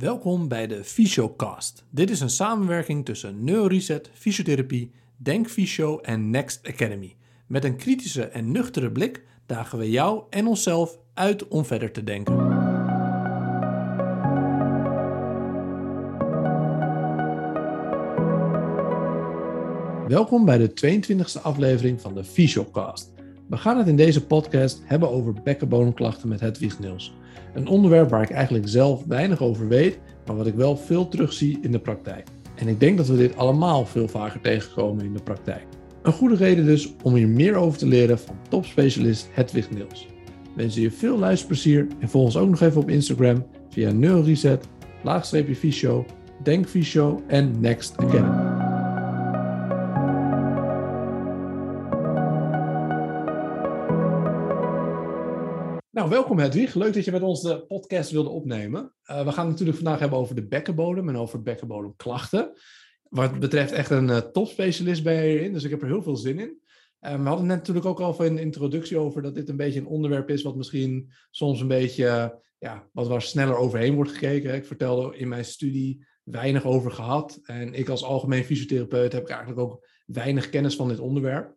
Welkom bij de Fysiocast. Dit is een samenwerking tussen Neuroreset, Fysiotherapie, Denk Fysio en Next Academy. Met een kritische en nuchtere blik dagen we jou en onszelf uit om verder te denken. Welkom bij de 22e aflevering van de Fysiocast. We gaan het in deze podcast hebben over bekkenbodemklachten met Hedwig Niels. Een onderwerp waar ik eigenlijk zelf weinig over weet, maar wat ik wel veel terugzie in de praktijk. En ik denk dat we dit allemaal veel vaker tegenkomen in de praktijk. Een goede reden dus om hier meer over te leren van topspecialist Hedwig Niels. Wensen je veel luisterplezier en volg ons ook nog even op Instagram via Neuroreset, laagstreepje Denk Fysio en Next Academy. Welkom Hedwig. Leuk dat je met ons de podcast wilde opnemen. Uh, we gaan het natuurlijk vandaag hebben over de bekkenbodem en over bekkenbodemklachten. Wat betreft echt een uh, topspecialist ben je hierin, dus ik heb er heel veel zin in. We hadden net natuurlijk ook al een introductie over dat dit een beetje een onderwerp is wat misschien soms een beetje, ja, wat waar sneller overheen wordt gekeken. Ik vertelde in mijn studie weinig over gehad. En ik als algemeen fysiotherapeut heb ik eigenlijk ook weinig kennis van dit onderwerp.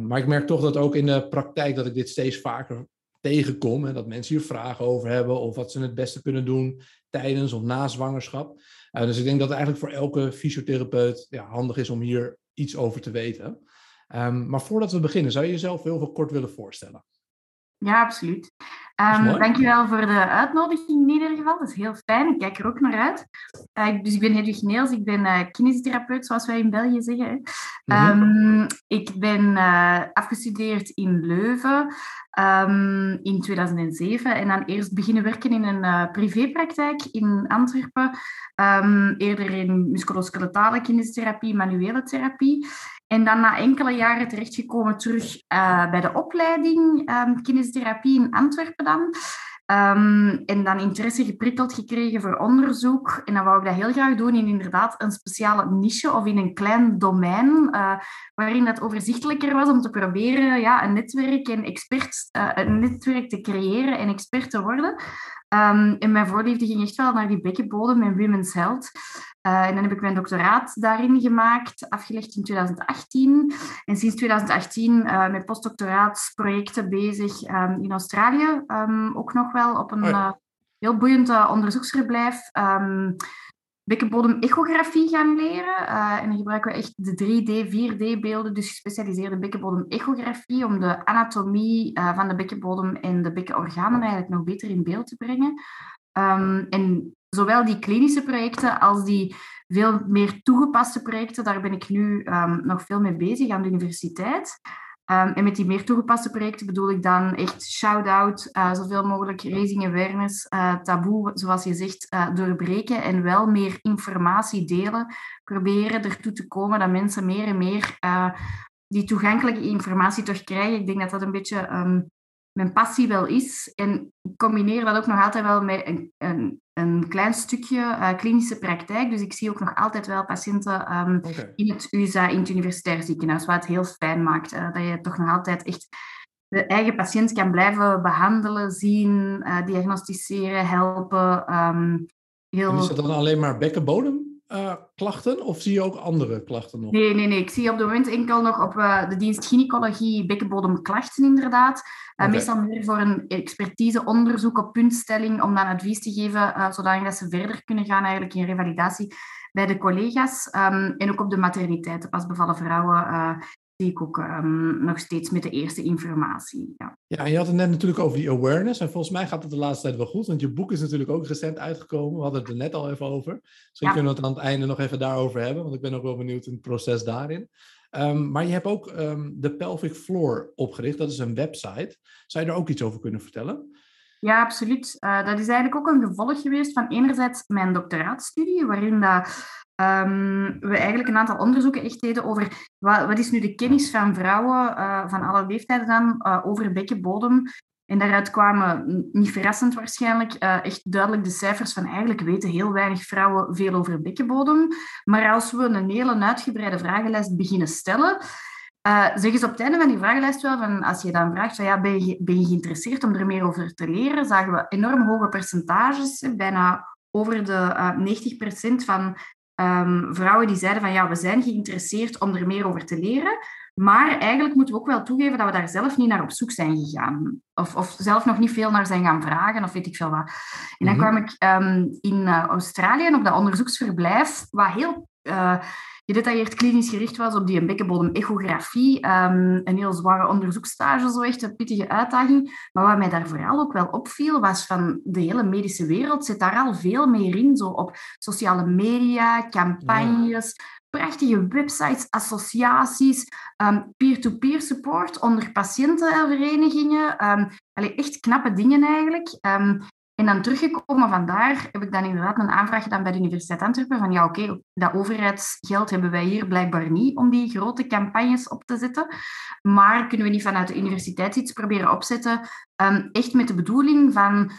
maar ik merk toch dat ook in de praktijk dat ik dit steeds vaker tegenkom. En dat mensen hier vragen over hebben of wat ze het beste kunnen doen tijdens of na zwangerschap. Uh, dus ik denk dat het eigenlijk voor elke fysiotherapeut ja, handig is om hier iets over te weten. Um, maar voordat we beginnen, zou je jezelf heel veel kort willen voorstellen? Ja, absoluut. Um, dankjewel voor de uitnodiging in ieder geval. Dat is heel fijn. Ik kijk er ook naar uit. Uh, dus ik ben Hedwig Neels. Ik ben uh, kinesitherapeut, zoals wij in België zeggen. Um, ik ben uh, afgestudeerd in Leuven um, in 2007. En dan eerst beginnen werken in een privépraktijk in Antwerpen. eerder in musculoskeletale kinesiotherapie, manuele therapie. En dan na enkele jaren terechtgekomen terug uh, bij de opleiding um, in Antwerpen dan. Um, en dan interesse geprikkeld gekregen voor onderzoek. En dan wou ik dat heel graag doen in inderdaad een speciale niche of in een klein domein, uh, waarin dat overzichtelijker was om te proberen ja, een netwerk en expert, uh, een netwerk te creëren en expert te worden. Um, en mijn voorliefde ging echt wel naar die bekkenbodem en women's health. Uh, en dan heb ik mijn doctoraat daarin gemaakt, afgelegd in 2018. En sinds 2018 uh, met postdoctoraatsprojecten bezig um, in Australië. Um, ook nog wel op een uh, heel boeiend onderzoeksverblijf. Um, bekkenbodem-echografie gaan leren. en dan gebruiken we echt de 3D, 4D-beelden, dus gespecialiseerde bekkenbodem-echografie, om de anatomie van de bekkenbodem en de bekkenorganen eigenlijk nog beter in beeld te brengen. Um, en zowel die klinische projecten als die veel meer toegepaste projecten, daar ben ik nu um, nog veel mee bezig aan de universiteit. Um, en met die meer toegepaste projecten bedoel ik dan echt shout-out, uh, zoveel mogelijk raising awareness, uh, taboe, zoals je zegt, uh, doorbreken en wel meer informatie delen. Proberen ertoe te komen dat mensen meer en meer die toegankelijke informatie toch krijgen. Ik denk dat dat een beetje um, mijn passie wel is. En ik combineer dat ook nog altijd wel met een, een, een klein stukje uh, klinische praktijk. Dus ik zie ook nog altijd wel patiënten um, okay. in het USA, in het universitair ziekenhuis, wat het heel fijn maakt. Uh, dat je toch nog altijd echt de eigen patiënt kan blijven behandelen, zien, uh, diagnosticeren, helpen. Um, heel... En is dat dan alleen maar bekkenbodem? Uh, klachten of zie je ook andere klachten nog? Nee, nee, nee. Ik zie op dit moment enkel nog op uh, de dienst gynaecologie bekkenbodemklachten inderdaad. Uh, okay. Meestal meer voor een expertiseonderzoek op puntstelling om dan advies te geven, zodat ze verder kunnen gaan eigenlijk in revalidatie bij de collega's. Um, en ook op de materniteit, de pasbevallen vrouwen zie ik ook um, nog steeds met de eerste informatie. Ja. ja, en je had het net natuurlijk over die awareness. En volgens mij gaat het de laatste tijd wel goed, want je boek is natuurlijk ook recent uitgekomen. We hadden het er net al even over. Misschien ja. kunnen we het aan het einde nog even daarover hebben, want ik ben ook wel benieuwd in het proces daarin. Um, maar je hebt ook um, de Pelvic Floor opgericht. Dat is een website. Zou je daar ook iets over kunnen vertellen? Ja, absoluut. Uh, dat is eigenlijk ook een gevolg geweest van enerzijds mijn doctoraatstudie, waarin dat um, we eigenlijk een aantal onderzoeken echt deden over wat, wat is nu de kennis van vrouwen uh, van alle leeftijden dan uh, over bekkenbodem. En daaruit kwamen, niet verrassend waarschijnlijk, echt duidelijk de cijfers van eigenlijk weten heel weinig vrouwen veel over bekkenbodem. Maar als we een hele uitgebreide vragenlijst beginnen stellen, uh, zeggen ze op het einde van die vragenlijst wel, van als je dan vraagt, van, ja, ben, je, ben je geïnteresseerd om er meer over te leren, zagen we enorm hoge percentages, bijna over de 90% van um, vrouwen die zeiden van ja, we zijn geïnteresseerd om er meer over te leren. Maar eigenlijk moeten we ook wel toegeven dat we daar zelf niet naar op zoek zijn gegaan. Of, of zelf nog niet veel naar zijn gaan vragen, of weet ik veel wat. En dan mhm. kwam ik um, in uh, Australië op dat onderzoeksverblijf, wat heel uh, gedetailleerd klinisch gericht was op die bekkenbodem-echografie. Um, een heel zware onderzoeksstage, zo echt een pittige uitdaging. Maar wat mij daar vooral ook wel opviel, was van de hele medische wereld zit daar al veel meer in. Zo op sociale media, campagnes, prachtige websites, associaties, ehm, peer-to-peer support onder patiëntenverenigingen. Um, echt knappe dingen eigenlijk. Um, en dan teruggekomen vandaar heb ik dan inderdaad een aanvraag gedaan bij de Universiteit Antwerpen van ja, oké, dat overheidsgeld hebben wij hier blijkbaar niet om die grote campagnes op te zetten. Maar kunnen we niet vanuit de universiteit iets proberen opzetten, echt met de bedoeling van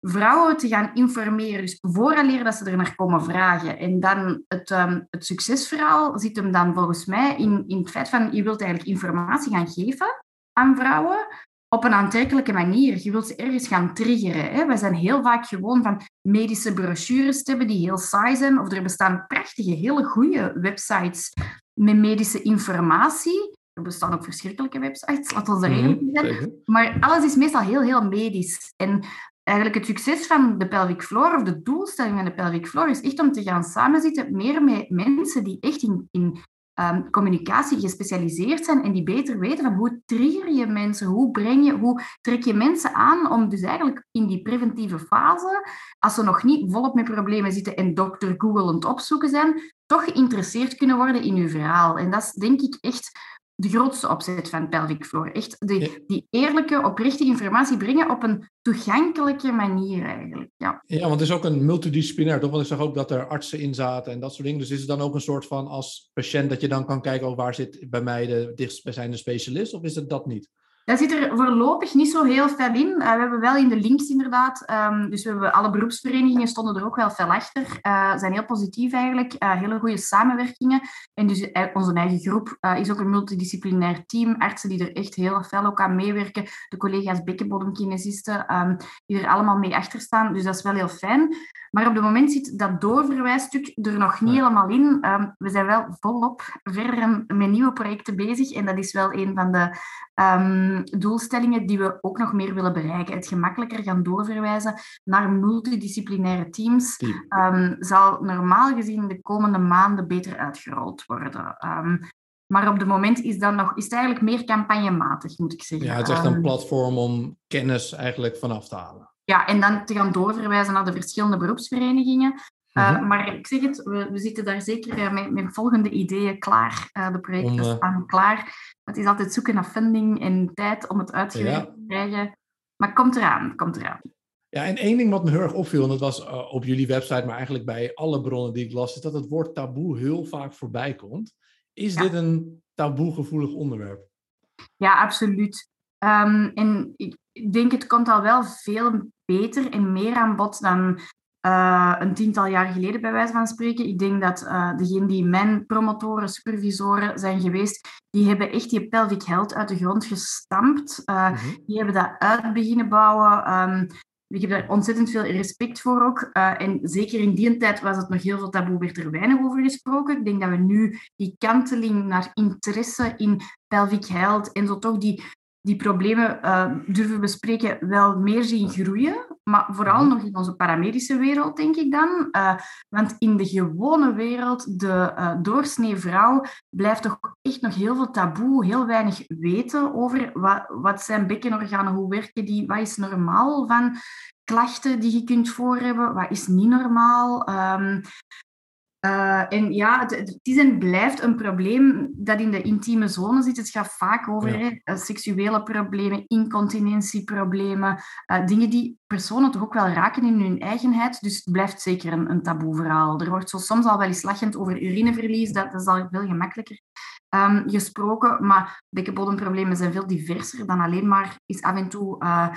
vrouwen te gaan informeren. Dus vooraleer dat ze er naar komen vragen. En dan het, um, het succesverhaal zit hem dan volgens mij in, in het feit van je wilt eigenlijk informatie gaan geven aan vrouwen op een aantrekkelijke manier. Je wilt ze ergens gaan triggeren. Hè? We zijn heel vaak gewoon van medische brochures te hebben die heel saai zijn. Of er bestaan prachtige, hele goede websites met medische informatie. Er bestaan ook verschrikkelijke websites, laten we er één zijn. Maar alles is meestal heel, heel medisch. En eigenlijk het succes van de pelvic floor of de doelstelling van de pelvic floor is echt om te gaan samenzitten meer met mensen die echt in, in um, communicatie gespecialiseerd zijn en die beter weten van hoe trigger je mensen, hoe, breng je, hoe trek je mensen aan om dus eigenlijk in die preventieve fase, als ze nog niet volop met problemen zitten en dokter Google het opzoeken zijn, toch geïnteresseerd kunnen worden in uw verhaal. En dat is denk ik echt de grootste opzet van Pelvic Floor. Echt die, die eerlijke, oprechte informatie brengen op een toegankelijke manier eigenlijk. Ja, ja want het is ook een multidisciplinair, toch? Want ik zag ook dat er artsen in zaten en dat soort dingen. Dus is het dan ook een soort van als patiënt dat je dan kan kijken, oh, waar zit bij mij de dichtstbijzijnde specialist? Of is het dat niet? Dat zit er voorlopig niet zo heel veel in. Uh, we hebben wel in de links inderdaad, um, dus we hebben alle beroepsverenigingen stonden er ook wel veel achter. Uh, zijn heel positief eigenlijk, uh, hele goede samenwerkingen. En dus onze eigen groep is ook een multidisciplinair team, artsen die er echt heel fel ook aan meewerken, de collega's bekkenbodemkinesisten, um, die er allemaal mee achter staan. Dus dat is wel heel fijn. Maar op het moment zit dat doorverwijsstuk er nog niet helemaal in. Um, we zijn wel volop verder met nieuwe projecten bezig en dat is wel een van de um, doelstellingen die we ook nog meer willen bereiken. Het gemakkelijker gaan doorverwijzen naar multidisciplinaire teams um, zal normaal gezien de komende maanden beter uitgerold worden. maar op het moment is, dat nog, is het eigenlijk meer campagnematig, moet ik zeggen. Ja, het is echt een platform om kennis eigenlijk vanaf te halen. Ja, en dan te gaan doorverwijzen naar de verschillende beroepsverenigingen. Uh, mm Maar ik zeg het, we, we zitten daar zeker uh, met, met, volgende ideeën klaar. Uh, de projecten om, staan klaar. Het is altijd zoeken naar funding en tijd om het uitgewerkt te krijgen. Maar komt eraan, komt eraan. Ja, en één ding wat me heel erg opviel, en dat was op jullie website, maar eigenlijk bij alle bronnen die ik las, is dat het woord taboe heel vaak voorbij komt. Is dit een taboegevoelig onderwerp? Ja, absoluut. Um, en ik denk, het komt al wel veel beter en meer aan bod dan uh, een tiental jaar geleden, bij wijze van spreken. Ik denk dat uh, degenen die mijn promotoren, supervisoren zijn geweest, die hebben echt die pelvic health uit de grond gestampt. Uh, Die hebben dat uit beginnen bouwen. Um, ik heb daar ontzettend veel respect voor ook. en zeker in die tijd was het nog heel veel taboe, werd er weinig over gesproken. Ik denk dat we nu die kanteling naar interesse in pelvic health en zo toch die die problemen uh, durven bespreken wel meer zien groeien. Maar vooral mhm. nog in onze paramedische wereld, denk ik dan. Uh, want in de gewone wereld, de uh, doorsnee vrouw, blijft toch echt nog heel veel taboe, heel weinig weten over wat, wat zijn bekkenorganen, hoe werken die, wat is normaal van klachten die je kunt voorhebben, wat is niet normaal. Um, uh, en ja, het, het, is en blijft een probleem dat in de intieme zone zit. Het gaat vaak over hè, eh, seksuele problemen, incontinentieproblemen, uh, dingen die personen toch ook wel raken in hun eigenheid. Dus het blijft zeker een, een taboe verhaal. Er wordt zo soms al wel eens lachend over urineverlies, dat, dat is al veel gemakkelijker. Um, gesproken. Maar bekkenbodemproblemen zijn veel diverser dan alleen maar is af en toe uh,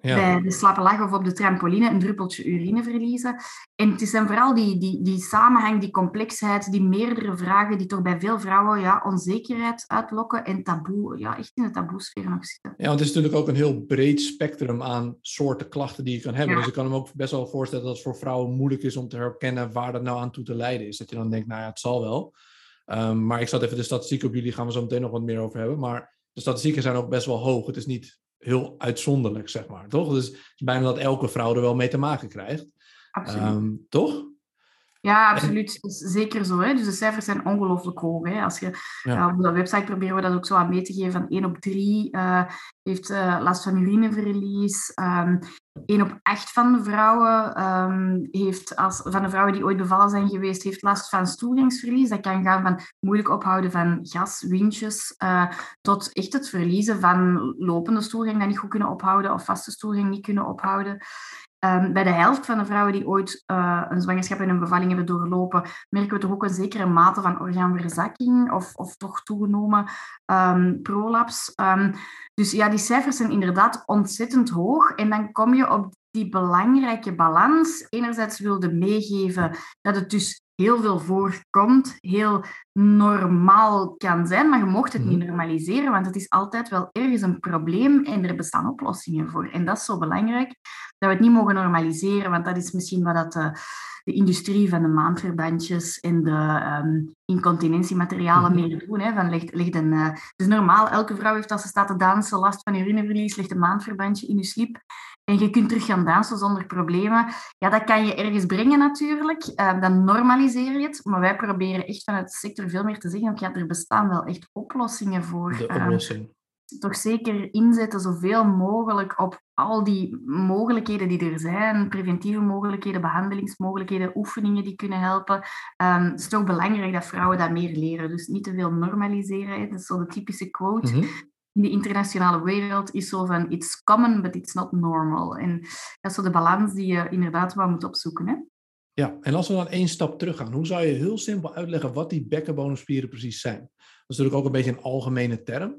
bij de slappe lach of op de trampoline een druppeltje urine verliezen. En het is dan vooral die, die, die samenhang, die complexheid, die meerdere vragen die toch bij veel vrouwen ja, onzekerheid uitlokken en taboe, ja, echt in de taboesfeer nog zitten. Ja, want het is natuurlijk ook een heel breed spectrum aan soorten klachten die je kan hebben. Dus ik kan me ook best wel voorstellen dat het voor vrouwen moeilijk is om te herkennen waar dat nou aan toe te leiden is. Dat je dan denkt, nou ja, het zal wel. Um, maar ik zat even de statistieken op jullie, gaan we zo meteen nog wat meer over hebben. Maar de statistieken zijn ook best wel hoog. Het is niet heel uitzonderlijk, zeg maar, toch? Dus het is bijna dat elke vrouw er wel mee te maken krijgt. Absoluut. Um, toch? Ja, absoluut. Zeker zo. Hè. Dus de cijfers zijn ongelooflijk hoog. Hè. Als je, ja. op de website proberen we dat ook zo aan mee te geven. Van 1 op 3 uh, eh, heeft uh, last van urineverlies. Um, ehm, 1 op 8 van de vrouwen um, heeft, als, van de vrouwen die ooit bevallen zijn geweest, heeft last van stoeringsverlies. Dat kan gaan van moeilijk ophouden van gas, windjes, uh, tot echt het verliezen van lopende storing dat niet goed kunnen ophouden of vaste storing niet kunnen ophouden. Um, bij de helft van de vrouwen die ooit uh, een zwangerschap en een bevalling hebben doorlopen, merken we toch ook een zekere mate van orgaanverzakking of, of toch toegenomen um, prolaps. Um, dus ja, die cijfers zijn inderdaad ontzettend hoog. En dan kom je op die belangrijke balans. Enerzijds wilde meegeven dat het dus heel veel voorkomt, heel normaal kan zijn, maar je mocht het niet mhm. normaliseren, want het is altijd wel ergens een probleem en er bestaan oplossingen voor. En dat is zo belangrijk, dat we het niet mogen normaliseren, want dat is misschien wat dat de, de industrie van de maandverbandjes en de um, incontinentiematerialen mm meer doen. Hè, van ligt, ligt een, uh, dus normaal, elke vrouw heeft als ze staat te dansen last van urineverlies, ligt een maandverbandje in je slip en je kunt terug gaan dansen zonder problemen. Ja, dat kan je ergens brengen natuurlijk. Uh, dan normaliseer je het. Maar wij proberen echt vanuit de sector veel meer te zeggen. Ja, er bestaan wel echt oplossingen voor. De ehm, oplossing. toch zeker inzetten zoveel mogelijk op al die mogelijkheden die er zijn. Preventieve mogelijkheden, behandelingsmogelijkheden, oefeningen die kunnen helpen. Um, het is toch belangrijk dat vrouwen dat meer leren. Dus niet te veel normaliseren. Hè. Dat is zo de typische quote. Mhm in de internationale wereld is zo van it's common, but it's not normal. En dat is zo de balans die je inderdaad wel moet opzoeken. Hè? Ja, en als we dan één stap terug gaan, hoe zou je heel simpel uitleggen wat die bekkenbodemspieren precies zijn? Dat is natuurlijk ook een beetje een algemene term.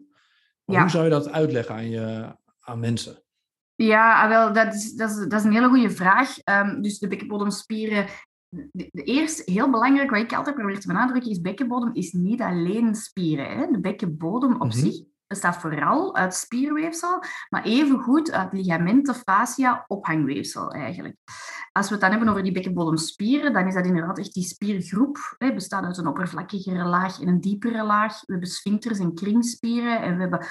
Ja. Hoe zou je dat uitleggen aan, je, aan mensen? Ja, ah, wel, dat is, dat is, dat is een hele goede vraag. Um, dus de bekkenbodemspieren de, de, eerste, heel belangrijk, wat ik altijd probeer te benadrukken, is bekkenbodem is niet alleen spieren. Hè. De bekkenbodem op mm zich bestaat vooral uit spierweefsel, maar evengoed uit ligamenten, fascia, ophangweefsel eigenlijk. Als we het dan hebben over die bekkenbodemspieren, dan is dat inderdaad echt die spiergroep. Het bestaat uit een oppervlakkigere laag en een diepere laag. We hebben sphincters en kringspieren en we hebben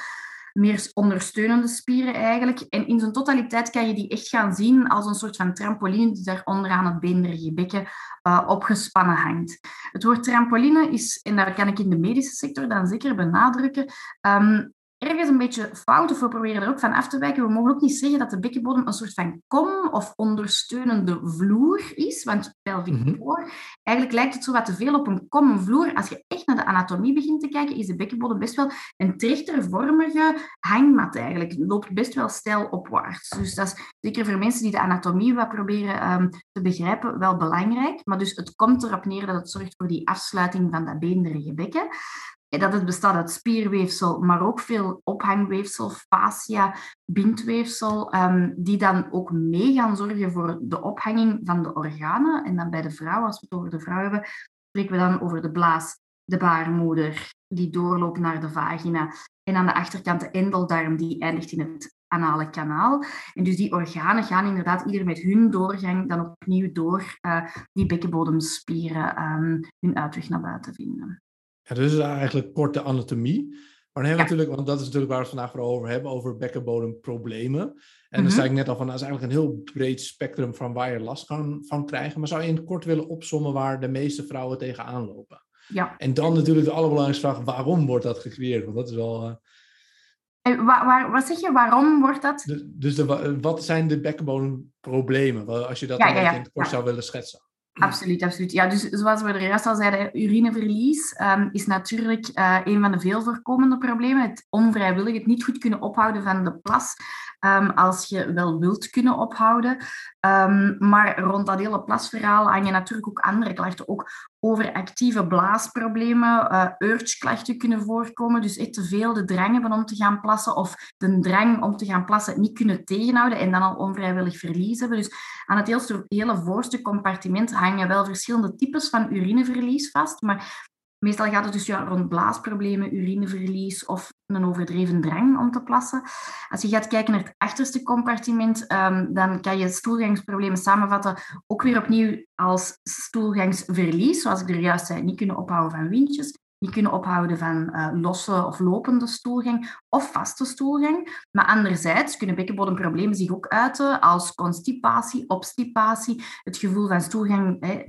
meer ondersteunende spieren eigenlijk. En in zijn totaliteit kan je die echt gaan zien als een soort van trampoline die daar onderaan het beenderige bekken uh, opgespannen hangt. Het woord trampoline is, en dat kan ik in de medische sector dan zeker benadrukken, um, ergens een beetje fout, of we proberen er ook van af te wijken. We mogen ook niet zeggen dat de bekkenbodem een soort van kom of ondersteunende vloer is, want pelvic mm -hmm. eigenlijk lijkt het zo wat te veel op een kom vloer. Als je echt naar de anatomie begint te kijken, is de bekkenbodem best wel een trichtervormige hangmat eigenlijk. Het loopt best wel stijl opwaarts. Dus dat is zeker voor mensen die de anatomie wat proberen um, te begrijpen wel belangrijk. Maar dus het komt erop neer dat het zorgt voor die afsluiting van dat beenderige bekken dat het bestaat uit spierweefsel, maar ook veel ophangweefsel, fascia, bindweefsel, um, die dan ook mee gaan zorgen voor de ophanging van de organen. En dan bij de vrouw, als we het over de vrouw hebben, spreken we dan over de blaas, de baarmoeder, die doorloopt naar de vagina. En aan de achterkant de endeldarm, die eindigt in het anale kanaal. En dus die organen gaan inderdaad ieder met hun doorgang dan opnieuw door uh, die bekkenbodemspieren um, hun uitweg naar buiten vinden. Ja, dus is eigenlijk korte anatomie. Maar dan hebben we natuurlijk, want dat is natuurlijk waar we het vandaag voor over hebben, over bekkenbodemproblemen. En dan mhm. zei ik net al van, dat is eigenlijk een heel breed spectrum van waar je last kan, van krijgen. Maar zou je in het kort willen opsommen waar de meeste vrouwen tegenaan lopen? Ja. En dan natuurlijk de allerbelangrijkste vraag, waarom wordt dat gecreëerd? Want dat is wel... Uh... Waar, waar, wat zeg je, waarom wordt dat? Dus, dus de, wat zijn de bekkenbodemproblemen? Als je dat ja. in het kort zou willen schetsen. Absoluut, absoluut. Ja, dus zoals we er juist al zeiden, urineverlies um, is natuurlijk uh, een van de veel voorkomende problemen. Het onvrijwillig, het niet goed kunnen ophouden van de plas, um, als je wel wilt kunnen ophouden. Ehm, maar rond dat hele plasverhaal hangen natuurlijk ook andere klachten. Ook overactieve blaasproblemen, uh, urge-klachten kunnen voorkomen. Dus echt te veel de drang hebben om te gaan plassen of de drang om te gaan plassen niet kunnen tegenhouden en dan al onvrijwillig verlies hebben. Dus aan het hele, voorste compartiment hangen wel verschillende types van urineverlies vast. Maar Meestal gaat het dus ja, rond blaasproblemen, urineverlies of een overdreven drang om te plassen. Als je gaat kijken naar het achterste compartiment, um, dan kan je stoelgangsproblemen samenvatten ook weer opnieuw als stoelgangsverlies, zoals ik er juist zei, niet kunnen ophouden van windjes die kunnen ophouden van uh, losse of lopende stoelgang of vaste stoelgang. Maar anderzijds kunnen bekkenbodemproblemen zich ook uiten als constipatie, obstipatie, het gevoel van stoelgang, hè,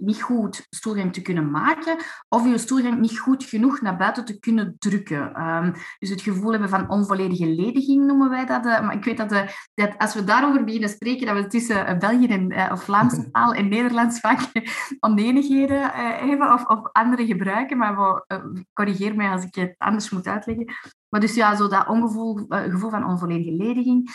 niet goed stoelgang te kunnen maken of je stoelgang niet goed genoeg naar buiten te kunnen drukken. Um, dus het gevoel hebben van onvolledige lediging noemen wij dat. Uh, maar ik weet dat, uh, dat, als we daarover beginnen spreken, dat we tussen België en of Vlaamse taal en Nederlands vaak oneenigheden hebben of, of andere gebruiken, maar we uh, corrigeer mij als ik het anders moet uitleggen. Maar dus ja, zo dat ongevoel, uh, gevoel van onvolledige lediging.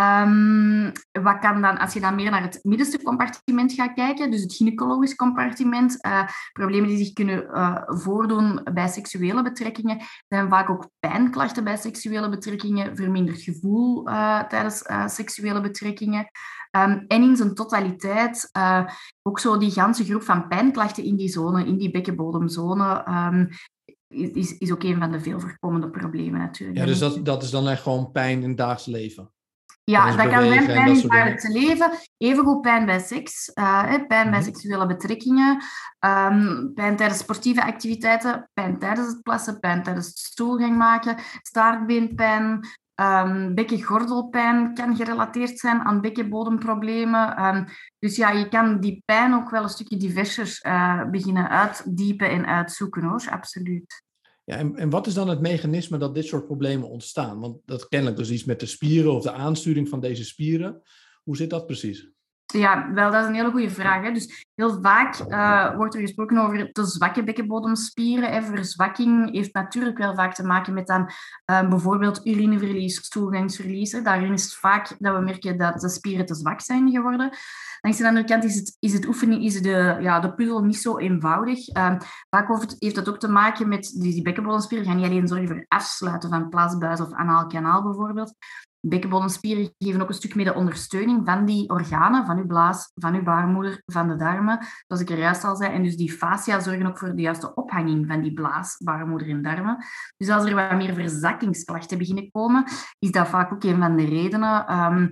Um, wat kan dan, als je dan meer naar het middenste compartiment gaat kijken, dus het gynaecologisch compartiment, uh, problemen die zich kunnen voordoen bij seksuele betrekkingen, zijn vaak ook pijnklachten bij seksuele betrekkingen, verminderd gevoel tijdens seksuele betrekkingen. Um, en in zijn totaliteit uh, ook zo die ganse groep van pijnklachten in die zone, in die bekkenbodemzone, um, is, is ook een van de veel voorkomende problemen natuurlijk. Ja, dus dat, dat is dan echt gewoon pijn in het dagelijks leven? Ja, dat, kan zijn pijn in het dagelijks leven. Evengoed pijn bij seks, uh, pijn bij mhm. seksuele betrekkingen, um, pijn tijdens sportieve activiteiten, pijn tijdens het plassen, pijn tijdens het stoelgang maken, staartbeenpijn, Um, bekkengordelpijn kan gerelateerd zijn aan bekkenbodemproblemen. Um, dus ja, je kan die pijn ook wel een stukje diverser uh, beginnen uitdiepen en uitzoeken hoor, absoluut. Ja, en, en wat is dan het mechanisme dat dit soort problemen ontstaan? Want dat kennelijk dus iets met de spieren of de aansturing van deze spieren. Hoe zit dat precies? Ja, wel, dat is een hele goede vraag. Hè. Dus heel vaak uh, wordt er gesproken over de zwakke bekkenbodemspieren. Hè. Verzwakking heeft natuurlijk wel vaak te maken met dan uh, bijvoorbeeld urineverlies, stoelgangsverlies. Daarin is het vaak dat we merken dat de spieren te zwak zijn geworden. Langs de andere kant is het, is het oefening, is de, ja, de puzzel niet zo eenvoudig. Uh, vaak heeft dat ook te maken met die, bekkenbodemspieren gaan niet alleen zorgen voor afsluiten van plaatsbuis of anaal kanaal bijvoorbeeld, Bekkenbodemspieren geven ook een stuk meer de ondersteuning van die organen, van uw blaas, van uw baarmoeder, van de darmen, zoals ik er juist al zei. En dus die fascia zorgen ook voor de juiste ophanging van die blaas, baarmoeder en darmen. Dus als er wat meer verzakkingsklachten beginnen komen, is dat vaak ook een van de redenen um,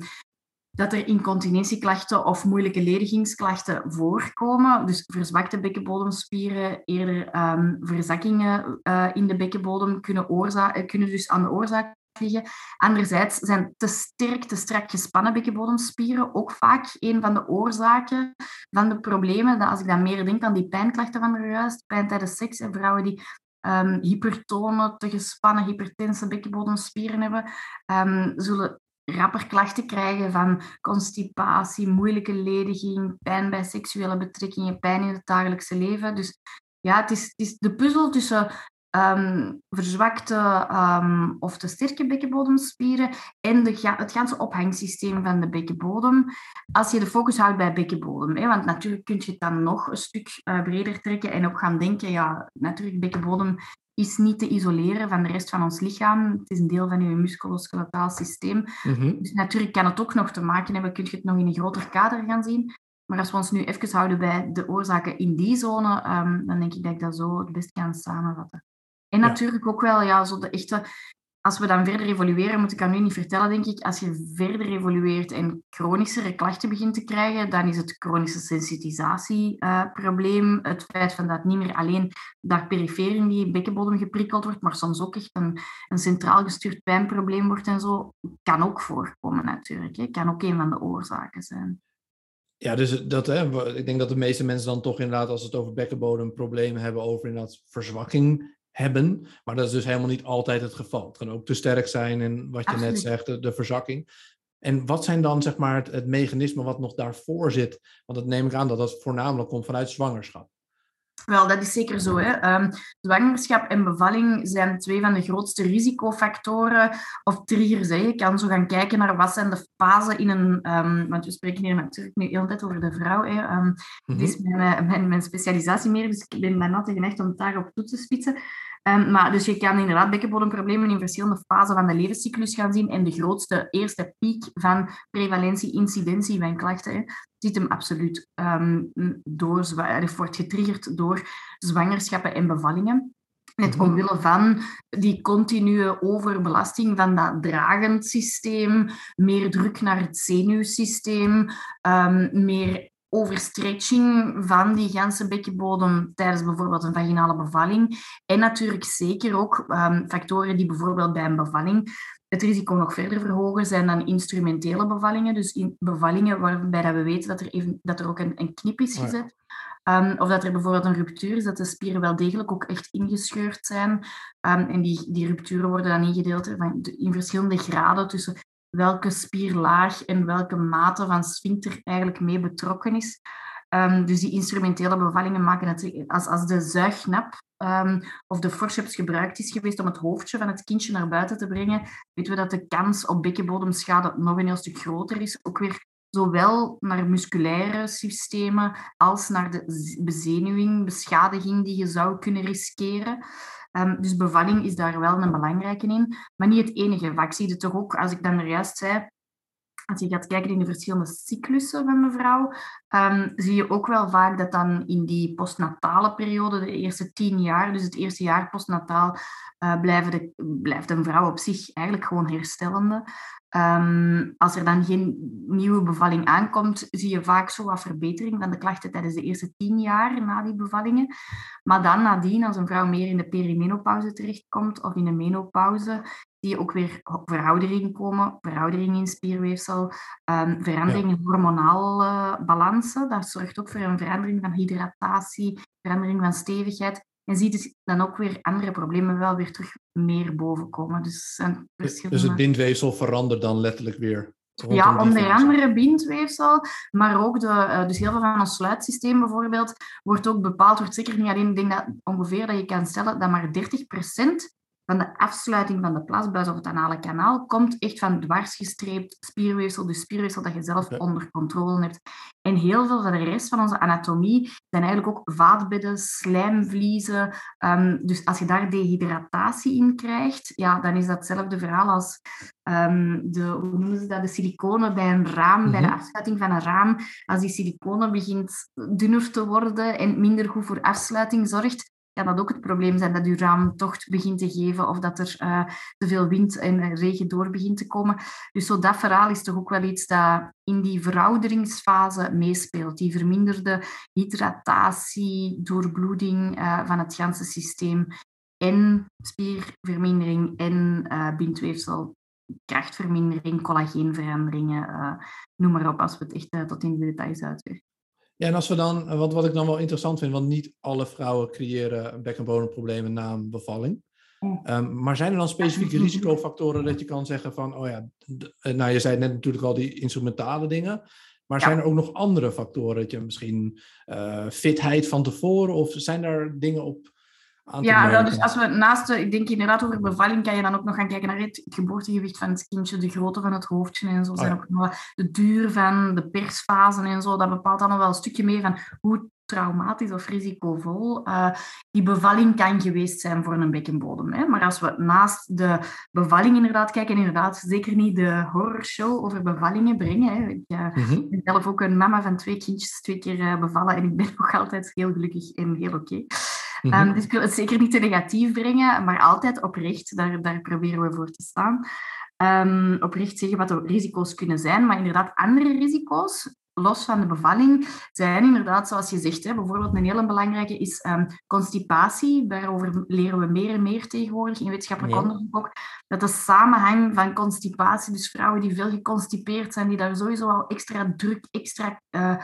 dat er incontinentieklachten of moeilijke ledigingsklachten voorkomen. Dus verzwakte bekkenbodemspieren, eerder um, verzakkingen uh, in de bekkenbodem kunnen, kunnen dus aan de oorzaak Anderzijds zijn te sterk, te strak gespannen bekkenbodemspieren ook vaak een van de oorzaken van de problemen. Dat als ik dan meer denk aan die pijnklachten van juist, pijn tijdens seks en vrouwen die um, hypertone, te gespannen, hypertense bekkenbodemspieren hebben, um, zullen rapper klachten krijgen van constipatie, moeilijke lediging, pijn bij seksuele betrekkingen, pijn in het dagelijkse leven. Dus ja, het is, het is de puzzel tussen um, verzwakte um, of te sterke bekkenbodemspieren en de, het ganse ophangsysteem van de bekkenbodem. Als je de focus houdt bij bekkenbodem, hè, want natuurlijk kun je het dan nog een stuk uh, breder trekken en ook gaan denken, ja, natuurlijk, bekkenbodem is niet te isoleren van de rest van ons lichaam. Het is een deel van je musculoskeletaal systeem. Mm Dus natuurlijk kan het ook nog te maken hebben, kun je het nog in een groter kader gaan zien. Maar als we ons nu even houden bij de oorzaken in die zone, um, dan denk ik dat ik dat zo het best kan samenvatten. En natuurlijk ook wel, ja, zo de echte... Als we dan verder evolueren, moet ik aan u niet vertellen, denk ik. Als je verder evolueert en chronischere klachten begint te krijgen, dan is het chronische sensitisatieprobleem. Uh, het feit van dat niet meer alleen daar perifere in die bekkenbodem geprikkeld wordt, maar soms ook echt een, een centraal gestuurd pijnprobleem wordt en zo, kan ook voorkomen natuurlijk. Hè. Kan ook een van de oorzaken zijn. Ja, dus dat, hè, ik denk dat de meeste mensen dan toch inderdaad, als het over bekkenbodem problemen hebben, over inderdaad verzwakking hebben. Maar dat is dus helemaal niet altijd het geval. Het kan ook te sterk zijn en wat je net zegt, de, de, verzakking. En wat zijn dan zeg maar het, het, mechanisme wat nog daarvoor zit? Want dat neem ik aan dat dat voornamelijk komt vanuit zwangerschap. Wel, dat is zeker zo. Hè. Um, zwangerschap en bevalling zijn twee van de grootste risicofactoren of triggers. Hè. Je kan zo gaan kijken naar wat zijn de fasen in een... Um, want we spreken hier natuurlijk nu tijd over de vrouw. Hè. Um, Dit is mhm. mijn, mijn, mijn, specialisatie meer, dus ik ben bijna geneigd om het daarop toe te spitsen. Um, maar dus je kan inderdaad bekkenbodemproblemen in verschillende fasen van de levenscyclus gaan zien. En de grootste eerste piek van prevalentie, incidentie van klachten hè, zit hem absoluut um, door, of wordt getriggerd door zwangerschappen en bevallingen. Net mhm. omwille van die continue overbelasting van dat dragend systeem, meer druk naar het zenuwsysteem, um, meer overstretching van die ganse bekkenbodem tijdens bijvoorbeeld een vaginale bevalling. En natuurlijk zeker ook um, factoren die bijvoorbeeld bij een bevalling het risico nog verder verhogen zijn dan instrumentele bevallingen. Dus in bevallingen waarbij dat we weten dat er, even, dat er ook een, een knip is gezet. Um, of dat er bijvoorbeeld een ruptuur is, dat de spieren wel degelijk ook echt ingescheurd zijn. Um, en die, die rupturen worden dan ingedeeld in verschillende graden tussen welke spierlaag en welke mate van sphincter eigenlijk mee betrokken is. Um, dus die instrumentele bevallingen maken het, als, als de zuignap um, of de forceps gebruikt is geweest om het hoofdje van het kindje naar buiten te brengen, weten we dat de kans op bekkenbodemschade nog een heel stuk groter is. Ook weer zowel naar musculaire systemen als naar de bezenuwing, beschadiging die je zou kunnen riskeren. Um, dus bevalling is daar wel een belangrijke in, maar niet het enige. Vaak zie je toch ook, als ik dan er juist zei, als je gaat kijken in de verschillende cyclussen van mevrouw, um, zie je ook wel vaak dat dan in die postnatale periode, de eerste tien jaar, dus het eerste jaar postnataal, uh, blijven de, blijft een vrouw op zich eigenlijk gewoon herstellende. Um, als er dan geen nieuwe bevalling aankomt, zie je vaak zo wat verbetering van de klachten tijdens de eerste tien jaar na die bevallingen. Maar dan nadien, als een vrouw meer in de perimenopauze terechtkomt of in de menopauze, je ook weer veroudering komen, veroudering in spierweefsel, um, verandering in hormonale balansen. Dat zorgt ook voor een verandering van hydratatie, verandering van stevigheid. En ziet dus dan ook weer andere problemen wel weer terug meer boven komen. Dus, dus het bindweefsel verandert dan letterlijk weer? Ja, onder andere bindweefsel, maar ook de, eh, dus heel veel van ons sluitsysteem bijvoorbeeld, wordt ook bepaald, wordt zeker niet alleen, ik denk dat ongeveer dat je kan stellen dat maar 30% van de afsluiting van de plasbuis of het anale kanaal komt echt van dwarsgestreept spierweefsel, dus spierweefsel dat je zelf onder controle hebt. En heel veel van de rest van onze anatomie zijn eigenlijk ook vaatbedden, slijmvliezen. Um, dus als je daar dehydratatie in krijgt, ja, dan is dat hetzelfde verhaal als um, de, hoe noemen ze dat, de siliconen bij een raam, bij de mhm. afsluiting van een raam. Als die siliconen begint dunner te worden en minder goed voor afsluiting zorgt, kan dat ook het probleem zijn dat uw raam tocht begint te geven of dat er uh, te veel wind en regen door begint te komen. Dus zo dat verhaal is toch ook wel iets dat in die verouderingsfase meespeelt. Die verminderde hydratatie, doorbloeding uh, van het ganse systeem en spiervermindering en uh, bindweefsel krachtvermindering, collageenveranderingen, noem maar op, als we het echt tot in de details uitwerken. Ja, en als we dan, want wat ik dan wel interessant vind, want niet alle vrouwen creëren bekkenbodemproblemen na een bevalling. Um, maar zijn er dan specifieke risicofactoren dat je kan zeggen van, oh ja, eh, nou je zei net natuurlijk al die instrumentale dingen, maar zijn er ook nog andere factoren, dat je misschien uh, fitheid van tevoren, of zijn er dingen op ja, dus als we naast, de, ik denk inderdaad over bevalling, kan je dan ook nog gaan kijken naar het geboortegewicht van het kindje, de grootte van het hoofdje en zo. Oh, zijn ook nog de duur van de persfase en zo. Dat bepaalt allemaal wel een stukje meer van hoe traumatisch of risicovol uh, die bevalling kan geweest zijn voor een bekkenbodem. Hè. Maar als we naast de bevalling inderdaad kijken, inderdaad zeker niet de horrorshow over bevallingen brengen. Hè. Ik uh, ben zelf ook een mama van twee kindjes, twee keer uh, bevallen en ik ben nog altijd heel gelukkig en heel oké. Mm dus ik wil het zeker niet te negatief brengen, maar altijd oprecht, daar, daar proberen we voor te staan. Um, oprecht zeggen wat de risico's kunnen zijn, maar inderdaad andere risico's, los van de bevalling, zijn inderdaad, zoals je zegt, hè, bijvoorbeeld een hele belangrijke is um, constipatie. Daarover leren we meer en meer tegenwoordig in wetenschappelijk onderzoek ook. Dat de samenhang van constipatie, dus vrouwen die veel geconstipeerd zijn, die daar sowieso al extra druk, extra... Uh, eh,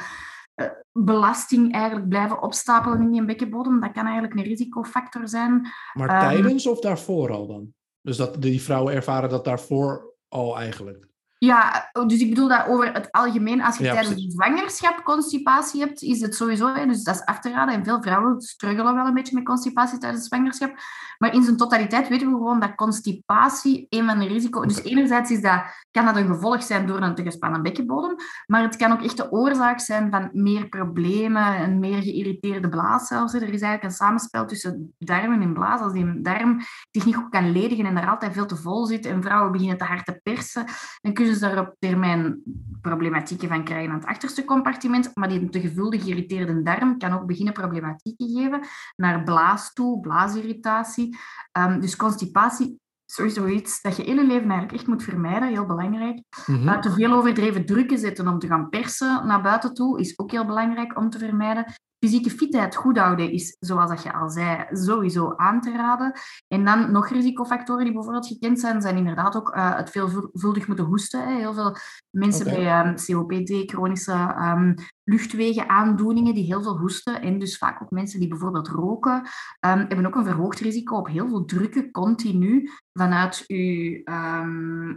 belasting eigenlijk blijven opstapelen in die bekkenbodem. Dat kan eigenlijk een risicofactor zijn. Maar ehm, tijdens of daarvoor al dan? Dus dat die vrouwen ervaren dat daarvoor al eigenlijk? Ja, dus ik bedoel dat over het algemeen, als je tijdens de zwangerschap constipatie hebt, is het sowieso, hè, dus dat is af te raden. En veel vrouwen struggelen wel een beetje met constipatie tijdens de zwangerschap. Maar in zijn totaliteit weten we gewoon dat constipatie een van de risico's... Dus enerzijds is dat, kan dat een gevolg zijn door een te gespannen bekkenbodem, maar het kan ook echt de oorzaak zijn van meer problemen, een meer geïrriteerde blaas zelfs. Er is eigenlijk een samenspel tussen darmen en blaas. Als die darm zich niet goed kan ledigen en er altijd veel te vol zit en vrouwen beginnen te hard te persen, dan kun je daar op termijn problematieken van krijgen aan het achterste compartiment. Maar die te gevulde geïrriteerde darm kan ook beginnen problematieken geven naar blaas toe, blaasirritatie. Um, dus constipatie sowieso iets dat je in je leven eigenlijk echt moet vermijden, heel belangrijk. Mm te veel overdreven drukken zetten om te gaan persen naar buiten toe is ook heel belangrijk om te vermijden fysieke fitheid goed houden is, zoals dat je al zei, sowieso aan te raden. En dan nog risicofactoren die bijvoorbeeld gekend zijn, zijn inderdaad ook uh, het veelvuldig moeten hoesten. Hè. Heel veel mensen okay. bij um, COPD, chronische um, luchtwegenaandoeningen, die heel veel hoesten. En dus vaak ook mensen die bijvoorbeeld roken, um, hebben ook een verhoogd risico op heel veel drukken continu vanuit uw,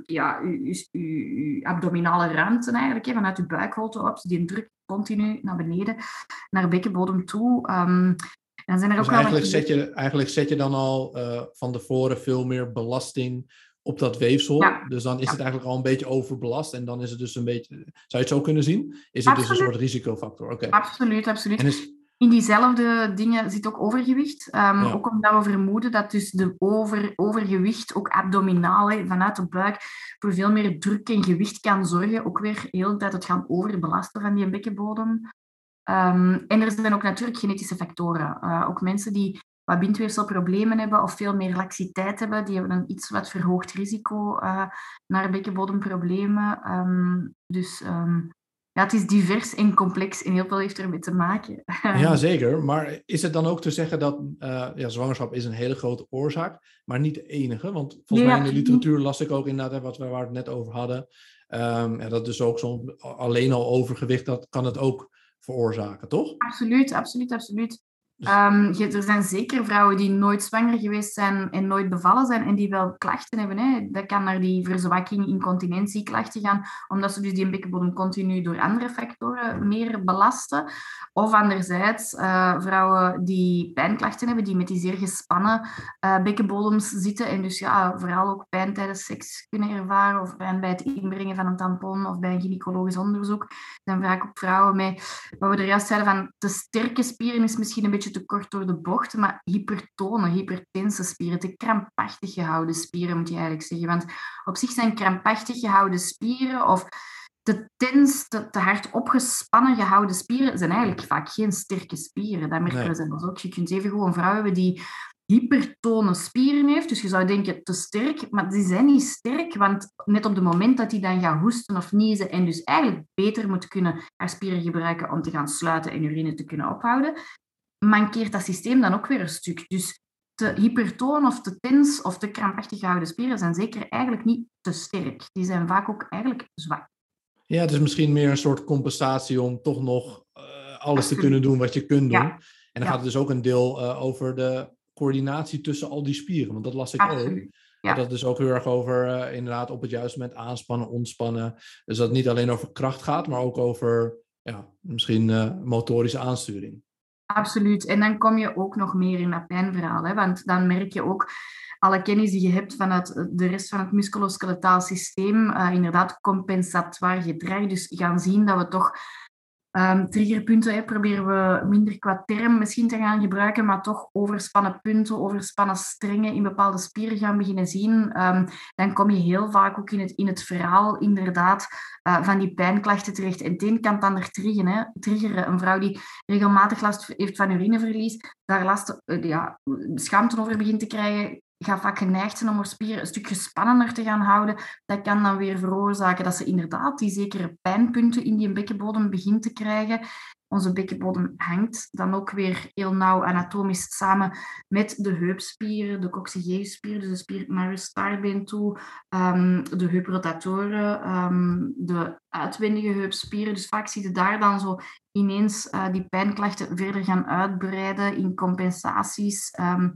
ja, uw, uw, uw, abdominale ruimte eigenlijk, hè, vanuit uw buikholte op, die druk continu naar beneden, naar bekkenbodem toe. Um, dan zijn er dus ook eigenlijk, zet je, eigenlijk zet je dan al uh, van tevoren veel meer belasting op dat weefsel. Ja. Dus dan is het eigenlijk al een beetje overbelast. En dan is het dus een beetje... Zou je het zo kunnen zien? Is het dus een soort risicofactor? Okay. Absoluut, absoluut. En is, in diezelfde dingen zit ook overgewicht. Um, Ook omdat we vermoeden dat dus de over, overgewicht, ook abdominaal, vanuit de buik, voor veel meer druk en gewicht kan zorgen. Ook weer heel de tijd het gaan overbelasten van die bekkenbodem. Um, en er zijn ook natuurlijk genetische factoren. Uh, ook mensen die wat bindweefselproblemen hebben of veel meer laxiteit hebben, die hebben een iets wat verhoogd risico uh, naar bekkenbodemproblemen. Um, dus ja, het is divers en complex en heel veel heeft ermee te maken. Ja, zeker. Maar is het dan ook te zeggen dat uh, ja, zwangerschap is een hele grote oorzaak, maar niet de enige? Want volgens mij in de literatuur las ik ook inderdaad, wat we waar het net over hadden, um, ja, dat dus ook zo'n alleen al overgewicht, dat kan het ook veroorzaken, toch? Absoluut, absoluut, absoluut. Um, er zijn zeker vrouwen die nooit zwanger geweest zijn en nooit bevallen zijn en die wel klachten hebben. Hè. Dat kan naar die verzwakking, incontinentieklachten gaan, omdat ze dus die bekkenbodem continu door andere factoren meer belasten. Of anderzijds uh, vrouwen die pijnklachten hebben, die met die zeer gespannen uh, bekkenbodems zitten en dus ja, vooral ook pijn tijdens seks kunnen ervaren of pijn bij het inbrengen van een tampon of bij een gynaecologisch onderzoek. Er zijn vaak ook vrouwen met, wat we er juist zeiden van te sterke spieren is misschien een beetje te kort door de bocht, maar hypertone, hypertense spieren, te krampachtig gehouden spieren moet je eigenlijk zeggen. Want op zich zijn krampachtig gehouden spieren of te tens, te, te, hard opgespannen gehouden spieren zijn eigenlijk vaak geen sterke spieren. Dat merken we zelfs ook. Je kunt even gewoon vrouwen hebben die hypertone spieren heeft. Dus je zou denken te sterk, maar die zijn niet sterk, want net op het moment dat hij dan gaat hoesten of niezen en dus eigenlijk beter moet kunnen haar spieren gebruiken om te gaan sluiten en urine te kunnen ophouden, mankeert dat systeem dan ook weer een stuk. Dus te hypertoon of te tens of te krampachtig gehouden spieren zijn zeker eigenlijk niet te sterk. Die zijn vaak ook eigenlijk zwak. Ja, het is misschien meer een soort compensatie om toch nog uh, alles te kunnen doen wat je kunt doen. En dan gaat het dus ook een deel uh, over de coördinatie tussen al die spieren. Want dat las ik Absoluut. ook. Ja. Dat is ook heel erg over uh, inderdaad op het juiste moment aanspannen, ontspannen. Dus dat het niet alleen over kracht gaat, maar ook over ja, misschien motorische aansturing. Absoluut. En dan kom je ook nog meer in dat pijnverhaal. Hè? Want dan merk je ook alle kennis die je hebt vanuit de rest van het musculoskeletaal systeem, uh, inderdaad compensatoire gedrag. Dus gaan zien dat we toch Um, triggerpunten hè, proberen we minder qua term misschien te gaan gebruiken, maar toch overspannen punten, overspannen strengen in bepaalde spieren gaan beginnen zien. Um, dan kom je heel vaak ook in het, in het verhaal inderdaad uh, van die pijnklachten terecht. En het een kan dan er triggeren, hè, triggeren. Een vrouw die regelmatig last heeft van urineverlies, daar last, uh, ja, schaamte over begint te krijgen, gaat vaak geneigd zijn om haar spieren een stuk gespannender te gaan houden. Dat kan dan weer veroorzaken dat ze inderdaad die zekere pijnpunten in die bekkenbodem begint te krijgen. Onze bekkenbodem hangt dan ook weer heel nauw anatomisch samen met de heupspieren, de coccygeusspier, dus de spier naar je staartbeen toe, de heuprotatoren, um, de uitwendige heupspieren. Dus vaak zie je daar dan zo ineens uh, die pijnklachten verder gaan uitbreiden in compensaties. Um,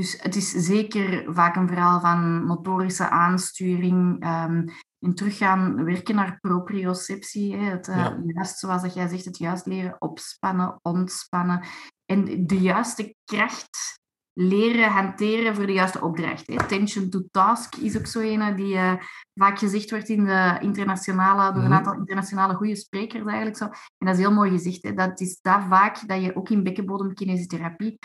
dus het is zeker vaak een verhaal van motorische aansturing, um, en terug gaan werken naar proprioceptie. Hè. Het, uh, juist, zoals dat jij zegt, het juist leren opspannen, ontspannen. En de juiste kracht leren hanteren voor de juiste opdracht. Hè. Attention to task is ook zo een die uh, vaak gezegd wordt in de internationale, door een mhm. aantal internationale goede sprekers eigenlijk zo. En dat is heel mooi gezegd. Hè. Dat is dat vaak dat je ook in bekkenbodemkinesiotherapie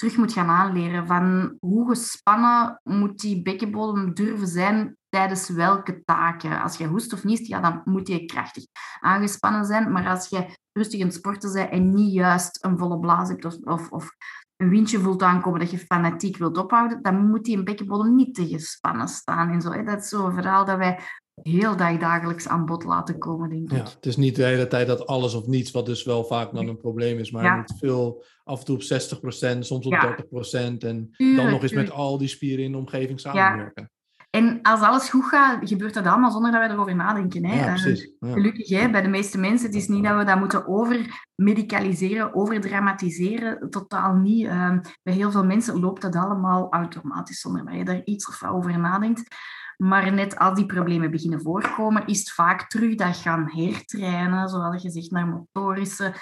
terug moet gaan aanleren van hoe gespannen moet die bekkenbodem durven zijn tijdens welke taken. Als je hoest of niest, ja, dan moet je krachtig aangespannen zijn. Maar als je rustig aan het sporten bent en niet juist een volle blaas hebt of, of, een windje voelt aankomen dat je fanatiek wilt ophouden, dan moet die bekkenbodem niet te gespannen staan. En zo, Dat is zo'n verhaal dat wij heel dag dagelijks aan bod laten komen, denk ik. Ja, het is niet de hele tijd dat alles of niets, wat dus wel vaak dan een probleem is, maar ja. veel, af en toe op 60%, soms op 30% en dan nog eens met al die spieren in de omgeving samenwerken. En als alles goed gaat, gebeurt dat allemaal zonder dat we erover nadenken. Hè? Ja, precies. Gelukkig, hè, bij de meeste mensen, het is niet dat we dat moeten overmedicaliseren, overdramatiseren. Totaal niet. Uh, bij heel veel mensen loopt dat allemaal automatisch, zonder dat je daar iets over nadenkt. Maar net als die problemen beginnen voorkomen, is het vaak terug dat gaan hertrainen, zoals je zegt, naar motorische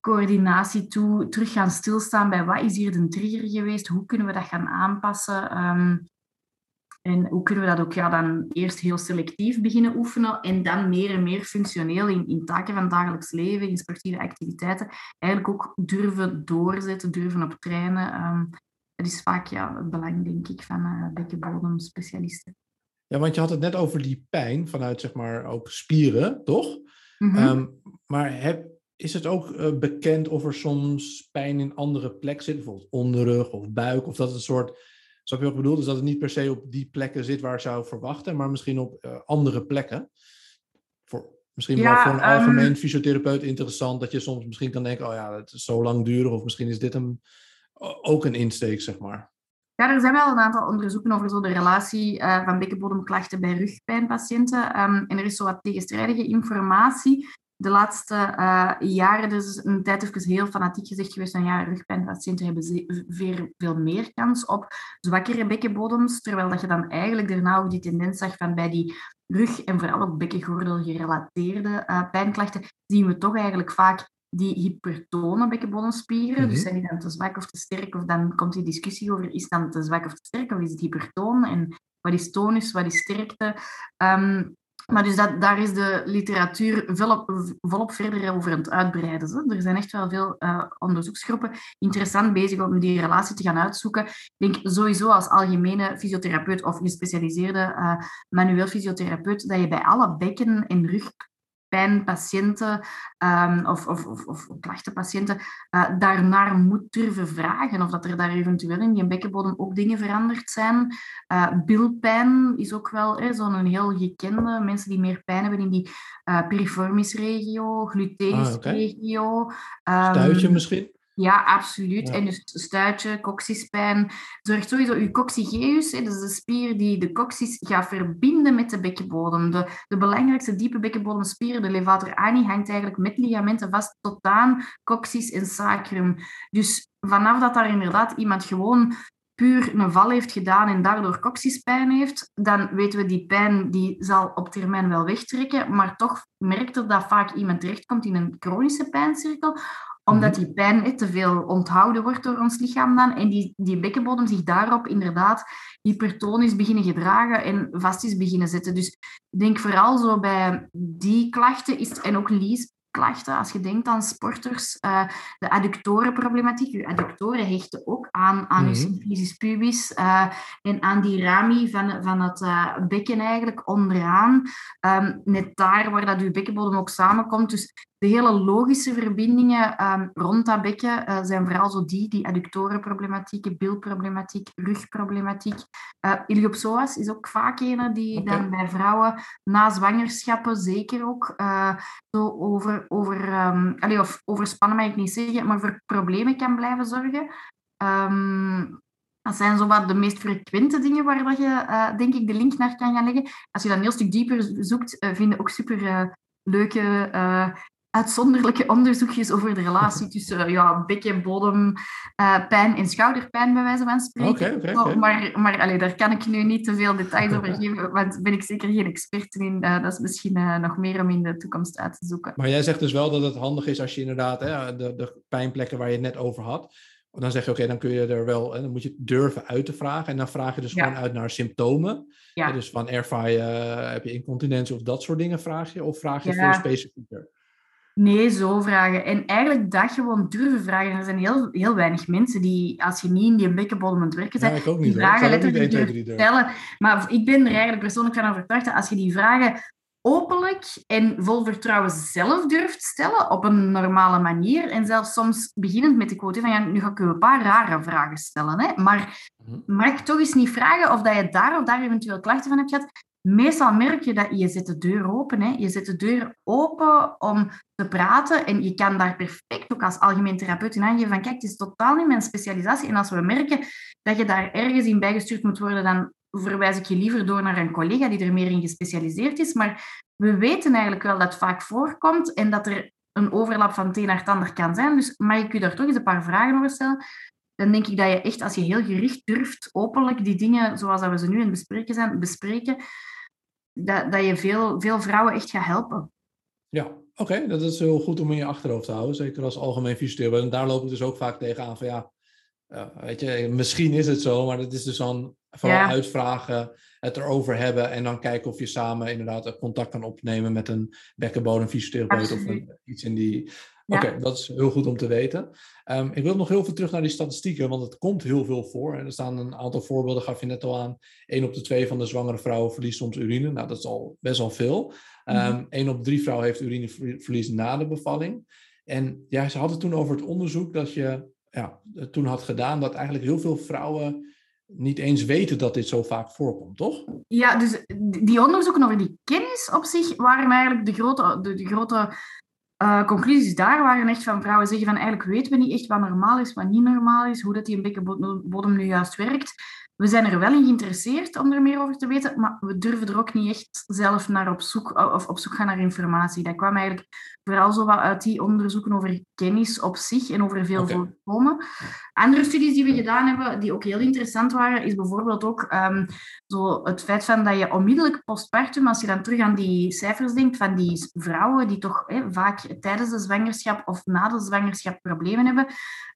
coördinatie toe, terug gaan stilstaan bij wat is hier de trigger geweest, hoe kunnen we dat gaan aanpassen. Um, en hoe kunnen we dat ook ja, dan eerst heel selectief beginnen oefenen en dan meer en meer functioneel in, in taken van dagelijks leven, in sportieve activiteiten, eigenlijk ook durven doorzetten, durven op trainen. Um, dat is vaak ja, het belang, denk ik, van uh, bekkenbodemspecialisten. Ja, want je had het net over die pijn vanuit, zeg maar, ook spieren, toch? Mm -hmm. maar heb, is het ook uh, bekend of er soms pijn in andere plekken zit, bijvoorbeeld onderrug of buik, of dat het een soort Snap je wat ik bedoel? Dus dat het niet per se op die plekken zit waar ik zou verwachten, maar misschien op uh, andere plekken. Voor, misschien ja, wel voor een ehm, algemeen fysiotherapeut interessant, dat je soms misschien kan denken, oh ja, het is zo langdurig, of misschien is dit een, ook een insteek, zeg maar. Er zijn wel een aantal onderzoeken over zo de relatie uh, van bekkenbodemklachten bij rugpijnpatiënten. Um, en er is zo wat tegenstrijdige informatie de laatste uh, jaren dus een tijd even heel fanatiek gezegd geweest van ja, rugpijnpatiënten hebben veel, veel meer kans op zwakkere bekkenbodems, terwijl dat je dan eigenlijk daarna ook die tendens zag van bij die rug- en vooral ook bekkengordel gerelateerde uh, pijnklachten, zien we toch eigenlijk vaak die hypertone bekkenbodemspieren. Dus mhm. zijn die dan te zwak of te sterk? Of dan komt die discussie over, is dan te zwak of te sterk? Of is het hypertoon? En wat is tonus, wat is sterkte? Um, maar dus dat, daar is de literatuur volop, volop verder over aan het uitbreiden. Hè. Er zijn echt wel veel uh, onderzoeksgroepen interessant bezig om die relatie te gaan uitzoeken. Ik denk sowieso als algemene fysiotherapeut of gespecialiseerde uh, manueel fysiotherapeut, dat je bij alle bekken- en rug pijnpatiënten um, of, of, of, of klachtenpatiënten uh, daarnaar moet durven vragen. Of dat er daar eventueel in die bekkenbodem ook dingen veranderd zijn. Uh, bilpijn is ook wel zo'n heel gekende. Mensen die meer pijn hebben in die uh, piriformis regio, gluteus ah, regio. Um, Stuitje misschien? Ja, absoluut. En dus stuitje, coccyspijn. Zorgt sowieso uw coccygeus, dus de spier die de coccyx gaat verbinden met de bekkenbodem. De, de belangrijkste diepe bekkenbodemspier, de levator ani, hangt eigenlijk met ligamenten vast tot aan coccyx en sacrum. Dus vanaf dat daar inderdaad iemand gewoon puur een val heeft gedaan en daardoor coccyspijn heeft, dan weten we die pijn die zal op termijn wel wegtrekken, maar toch merkt er dat vaak iemand terechtkomt in een chronische pijncirkel, omdat mhm. die pijn te veel onthouden wordt door ons lichaam dan. En die, die bekkenbodem zich daarop inderdaad hypertonisch beginnen gedragen en vast is beginnen zetten. Dus ik denk vooral zo bij die klachten is, en ook lies, klachten. Als je denkt aan sporters, uh, de adductorenproblematiek. Je adductoren hechten ook aan, aan je mhm. symphysis pubis uh, en aan die rami van, van het uh, bekken eigenlijk onderaan. Um, net daar waar dat je bekkenbodem ook samenkomt. Dus de hele logische verbindingen um, rond dat bekken uh, zijn vooral zo die, die adductorenproblematiek, bilproblematiek, rugproblematiek. Uh, Iliopsoas is ook vaak een die dan bij vrouwen na zwangerschappen zeker ook uh, zo over, over, um, allez, of overspannen mag ik niet zeggen, maar voor problemen kan blijven zorgen. Um, dat zijn zo wat de meest frequente dingen waar dat je, uh, denk ik, de link naar kan gaan leggen. Als je dan een heel stuk dieper zoekt, vind je ook super leuke uitzonderlijke onderzoekjes over de relatie tussen ja, bek- en bodempijn uh, en schouderpijn, bij wijze van spreken. Okay, okay, okay. Maar, maar allee, daar kan ik nu niet te veel details over geven, want ben ik zeker geen expert in. Uh, dat is misschien uh, nog meer om in de toekomst uit te zoeken. Maar jij zegt dus wel dat het handig is als je inderdaad hè, de, de pijnplekken waar je het net over had, dan zeg je, oké, dan kun je er wel, dan moet je durven uit te vragen. En dan vraag je dus ja. gewoon uit naar symptomen. Ja. Dus van ervaar je, heb je incontinentie of dat soort dingen vraag je? Of vraag je ja. veel specifieker? Nee, zo vragen. En eigenlijk dat gewoon durven vragen. Er zijn heel, heel weinig mensen die, als je niet in die bekkenbodem aan het werken bent, ja, die vragen letterlijk durven stellen. Maar ik ben er eigenlijk persoonlijk van overtuigd dat als je die vragen openlijk en vol vertrouwen zelf durft stellen op een normale manier. En zelfs soms beginnend met de quote van ja, nu ga ik u een paar rare vragen stellen. Hè? Maar mag ik toch eens niet vragen of dat je daar of daar eventueel klachten van hebt gehad? Meestal merk je dat je zet de deur open. Hè? Je zet de deur open om te praten en je kan daar perfect ook als algemeen therapeut in aangeven van kijk, het is totaal niet mijn specialisatie. En als we merken dat je daar ergens in bijgestuurd moet worden, dan verwijs ik je liever door naar een collega die er meer in gespecialiseerd is. Maar we weten eigenlijk wel dat het vaak voorkomt en dat er een overlap van het een naar het ander kan zijn. Dus mag ik u daar toch eens een paar vragen over stellen? Dan denk ik dat je echt, als je heel gericht durft, openlijk die dingen, zoals dat we ze nu in het bespreken zijn, bespreken, dat, dat je veel, veel vrouwen echt gaat helpen. Ja, oké. Dat is heel goed om in je achterhoofd te houden. Zeker als algemeen fysiotherapeut. En daar loop ik dus ook vaak tegenaan van ja, weet je, misschien is het zo, maar dat is dus dan vooral ja. uitvragen, het erover hebben en dan kijken of je samen inderdaad contact kan opnemen met een bekkenbodemfysiotherapeut of een, iets in die... Oké, okay, dat is heel goed om te weten. Um, ik wil nog heel veel terug naar die statistieken, want het komt heel veel voor. En er staan een aantal voorbeelden, gaf je net al aan. 1 op de 2 van de zwangere vrouwen verliest soms urine. Nou, dat is al best wel veel. Um, mm 1 op 3 vrouwen heeft urineverlies na de bevalling. En ja, ze hadden toen over het onderzoek dat je ja, toen had gedaan, dat eigenlijk heel veel vrouwen niet eens weten dat dit zo vaak voorkomt, toch? Ja, dus die onderzoeken over die kennis op zich waren eigenlijk de grote, de, grote uh, conclusies daar waren echt van vrouwen zeggen van eigenlijk weten we niet echt wat normaal is, wat niet normaal is, hoe dat die bekkenbodem nu juist werkt. We zijn er wel in geïnteresseerd om er meer over te weten, maar we durven er ook niet echt zelf naar op zoek, of op zoek gaan naar informatie. Dat kwam eigenlijk vooral zo wat uit die onderzoeken over kennis op zich en over veel okay. voorkomen. Andere studies die we gedaan hebben, die ook heel interessant waren, is bijvoorbeeld ook um, zo het feit van dat je onmiddellijk postpartum, als je dan terug aan die cijfers denkt, van die vrouwen die toch vaak tijdens de zwangerschap of na de zwangerschap problemen hebben,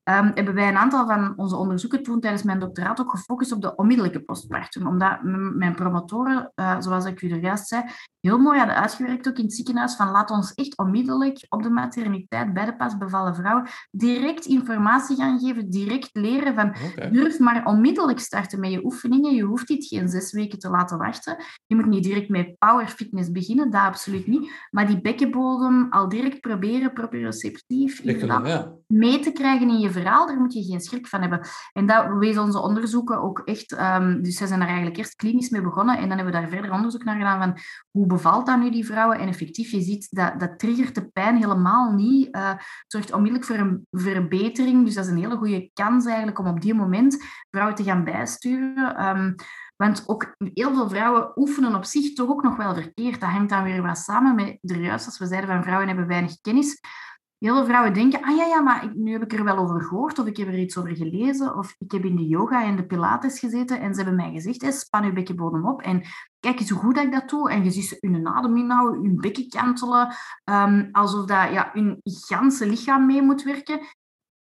um, hebben wij een aantal van onze onderzoeken toen tijdens mijn doctoraat ook gefocust op de onmiddellijke postpartum. Omdat mijn promotoren, uh, zoals ik u er juist zei, heel mooi hadden uitgewerkt ook in het ziekenhuis van laat ons echt onmiddellijk op de materniteit bij de pas bevallen vrouw direct informatie gaan geven, direct leren van okay. durf maar onmiddellijk starten met je oefeningen. Je hoeft dit geen zes weken te laten wachten. Je moet niet direct met power fitness beginnen, dat absoluut niet. Maar die bekkenbodem al direct proberen proprioceptief ja. mee te krijgen in je verhaal, daar moet je geen schrik van hebben. En dat wezen onze onderzoeken ook echt, um, dus ze zijn daar eigenlijk eerst klinisch mee begonnen en dan hebben we daar verder onderzoek naar gedaan van hoe bevalt dat nu die vrouwen? En effectief, je ziet dat dat triggert de pijn helemaal niet. Uh, zorgt onmiddellijk voor een verbetering. Dus dat is een hele goede kans eigenlijk om op die moment vrouwen te gaan bijsturen. Um, want ook heel veel vrouwen oefenen op zich toch ook nog wel verkeerd. Dat hangt dan weer wat samen met, er juist als we zeiden van vrouwen hebben weinig kennis. Heel veel vrouwen denken, ah ja, ja, maar nu heb ik er wel over gehoord, of ik heb er iets over gelezen, of ik heb in de yoga en de pilates gezeten en ze hebben mij gezegd, span je bekkenbodem op en kijk eens hoe goed ik dat doe. En je ziet hun adem inhouden, hun bekken kantelen, um, alsof dat, ja, hun ganse lichaam mee moet werken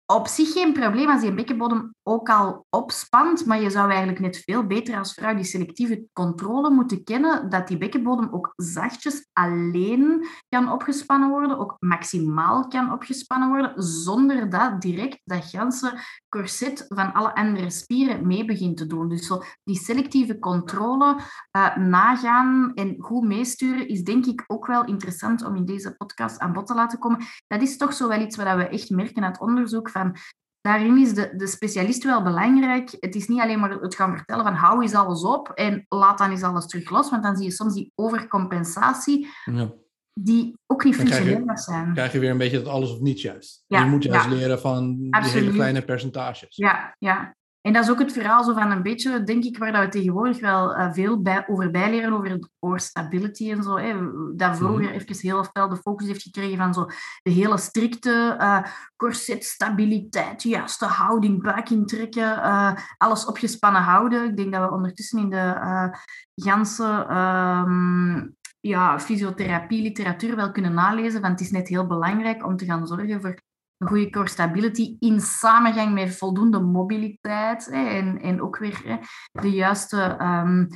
op zich geen probleem als je bekkenbodem ook al opspant, maar je zou eigenlijk net veel beter als vrouw die selectieve controle moeten kennen, dat die bekkenbodem ook zachtjes alleen kan opgespannen worden, ook maximaal kan opgespannen worden, zonder dat direct dat ganse corset van alle andere spieren mee begint te doen. Dus zo die selectieve controle uh, nagaan en goed meesturen is denk ik ook wel interessant om in deze podcast aan bod te laten komen. Dat is toch zo wel iets wat we echt merken uit onderzoek van daarin is de, de specialist wel belangrijk. Het is niet alleen maar het gaan vertellen van hou eens alles op en laat dan eens alles terug los, want dan zie je soms die overcompensatie ja. die ook niet functioneel zijn. krijg je weer een beetje dat alles of niets juist. Ja, je moet juist ja. leren van Absoluut. die hele kleine percentages. Ja, ja. En dat is ook het verhaal zo van een beetje, denk ik, waar dat we tegenwoordig wel uh, veel bij, over bijleren, over core stability en zo. Hè. Dat vroeger mm even heel veel de focus heeft gekregen van zo de hele strikte uh, corset stabiliteit, juiste houding, buik intrekken, uh, alles opgespannen houden. Ik denk dat we ondertussen in de uh, ganse um, ja, fysiotherapie literatuur wel kunnen nalezen. Want het is net heel belangrijk om te gaan zorgen voor een goede core stability in samengang met voldoende mobiliteit hè, en, en ook weer hè, de juiste um,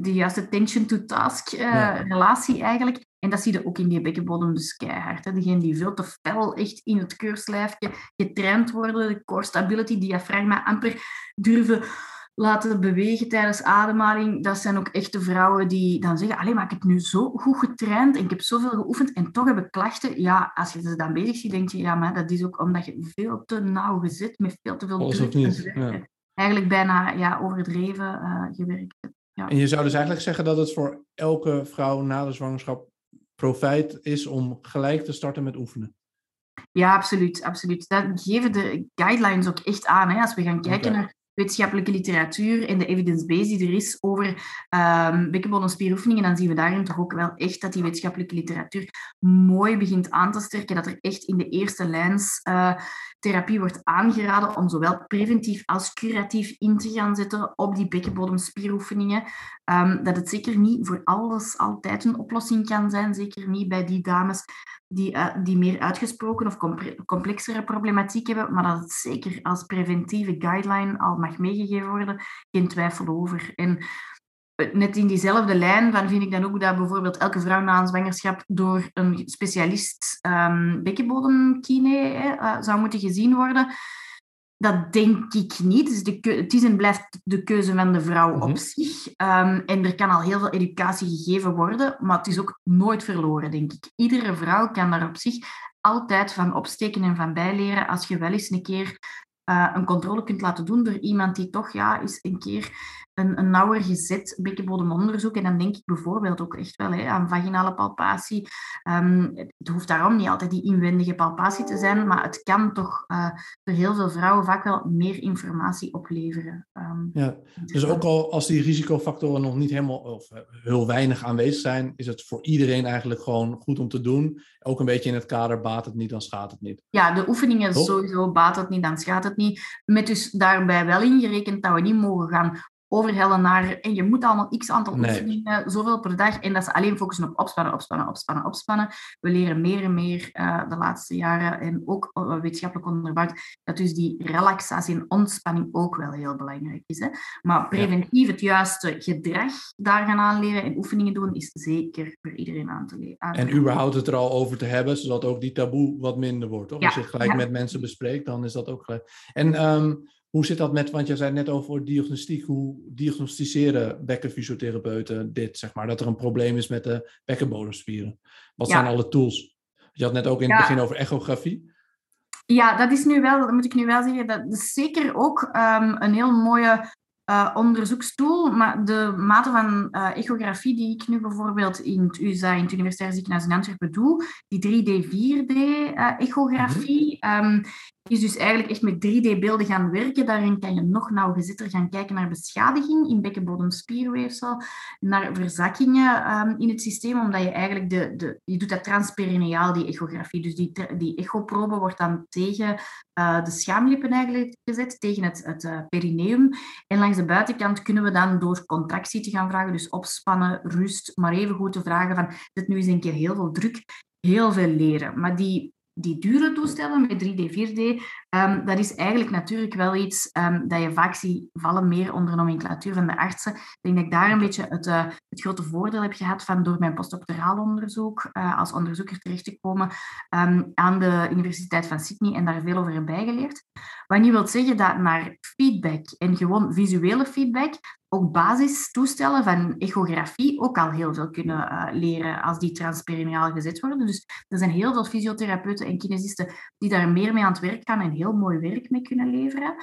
de juiste tension-to-task uh, relatie eigenlijk. En dat zie je ook in die bekkenbodem dus keihard. Hè. Degenen die veel te fel echt in het keurslijfje getraind worden, de core stability, diafragma amper durven laten bewegen tijdens ademhaling, dat zijn ook echte vrouwen die dan zeggen, alleen maar ik heb nu zo goed getraind en ik heb zoveel geoefend en toch heb ik klachten. Ja, als je ze dan bezig ziet, denk je, ja, maar dat is ook omdat je veel te nauw gezet met veel te veel druk niet. Ja. Eigenlijk bijna ja, overdreven uh, gewerkt. Ja. En je zou dus eigenlijk zeggen dat het voor elke vrouw na de zwangerschap profijt is om gelijk te starten met oefenen? Ja, absoluut. absoluut. Dat geven de guidelines ook echt aan. Hè. Als we gaan kijken naar wetenschappelijke literatuur en de evidence base die er is over um, bekkenbodemspieroefeningen, dan zien we daarin toch ook wel echt dat die wetenschappelijke literatuur mooi begint aan te sterken, dat er echt in de eerste lijns uh, therapie wordt aangeraden om zowel preventief als curatief in te gaan zetten op die bekkenbodemspieroefeningen. Um, dat het zeker niet voor alles altijd een oplossing kan zijn, zeker niet bij die dames die, uh, die meer uitgesproken of complexere problematiek hebben, maar dat het zeker als preventieve guideline al mag meegegeven worden, geen twijfel over. En eh, net in diezelfde lijn van vind ik dan ook dat bijvoorbeeld elke vrouw na een zwangerschap door een specialist um, bekkenbodemkine uh, zou moeten gezien worden. Dat denk ik niet. Dus de het is en blijft de keuze van de vrouw op mhm. zich. Um, en er kan al heel veel educatie gegeven worden, maar het is ook nooit verloren, denk ik. Iedere vrouw kan daar op zich altijd van opsteken en van bijleren als je wel eens een keer uh, een controle kunt laten doen door iemand die toch ja, eens een keer een, een nauwer gezet bekkenbodemonderzoek. En dan denk ik bijvoorbeeld ook echt wel hè, aan vaginale palpatie. Um, het hoeft daarom niet altijd die inwendige palpatie te zijn, maar het kan toch uh, voor heel veel vrouwen vaak wel meer informatie opleveren. Um, ja, dus ook al als die risicofactoren nog niet helemaal of eh, heel weinig aanwezig zijn, is het voor iedereen eigenlijk gewoon goed om te doen. Ook een beetje in het kader, baat het niet, dan schaadt het niet. Ja, de oefeningen sowieso, baat het niet, dan schaadt het niet. Met dus daarbij wel ingerekend dat we niet mogen gaan overhellen naar en je moet allemaal x aantal nee. oefeningen, zoveel per dag. En dat ze alleen focussen op opspannen, opspannen, opspannen, opspannen. We leren meer en meer uh, de laatste jaren en ook uh, wetenschappelijk onderbouwd dat dus die relaxatie en ontspanning ook wel heel belangrijk is. Hè? Maar preventief het juiste gedrag daar gaan aanleren en oefeningen doen is zeker voor iedereen aan te leren. En überhaupt het er al over te hebben, zodat ook die taboe wat minder wordt. Toch? Als je het gelijk met mensen bespreekt, dan is dat ook gelijk. En um, hoe zit dat met, want je zei net over diagnostiek, hoe diagnosticeren bekkenfysiotherapeuten dit, zeg maar, dat er een probleem is met de bekkenbodemspieren? Wat zijn alle tools? Je had net ook in het begin over echografie. Ja, dat is nu wel, dat moet ik nu wel zeggen, dat is zeker ook um, een heel mooie uh, onderzoekstoel, maar de mate van uh, echografie die ik nu bijvoorbeeld in het USA, in het Universitair Ziekenhuis in Antwerpen doe, die 3D, 4D-echografie, uh, um, is dus eigenlijk echt met 3D-beelden gaan werken. Daarin kan je nog nauwgezetter gaan kijken naar beschadiging in bekkenbodemspierweefsel, naar verzakkingen um, in het systeem, omdat je eigenlijk de, de je doet dat transperineaal, die echografie. Dus die, die echoprobe wordt dan tegen uh, de schaamlippen eigenlijk gezet, tegen het, het uh, perineum. En langs de buitenkant kunnen we dan door contractie te gaan vragen, dus opspannen, rust, maar even goed te vragen van, dit nu eens een keer heel veel druk, heel veel leren. Maar die die dure toestellen met 3D, 4D, um, dat is eigenlijk natuurlijk wel iets um, dat je vaak ziet vallen meer onder de nomenclatuur van de artsen. Ik denk dat ik daar een beetje het, uh, het grote voordeel heb gehad van door mijn postdoctoraal onderzoek uh, als onderzoeker terecht te komen um, aan de Universiteit van Sydney en daar veel over heb bijgeleerd. Wat niet wil zeggen dat naar feedback en gewoon visuele feedback ook basistoestellen van echografie ook al heel veel kunnen uh, leren als die transperineaal gezet worden. Dus er zijn heel veel fysiotherapeuten en kinesisten die daar meer mee aan het werk gaan en heel mooi werk mee kunnen leveren.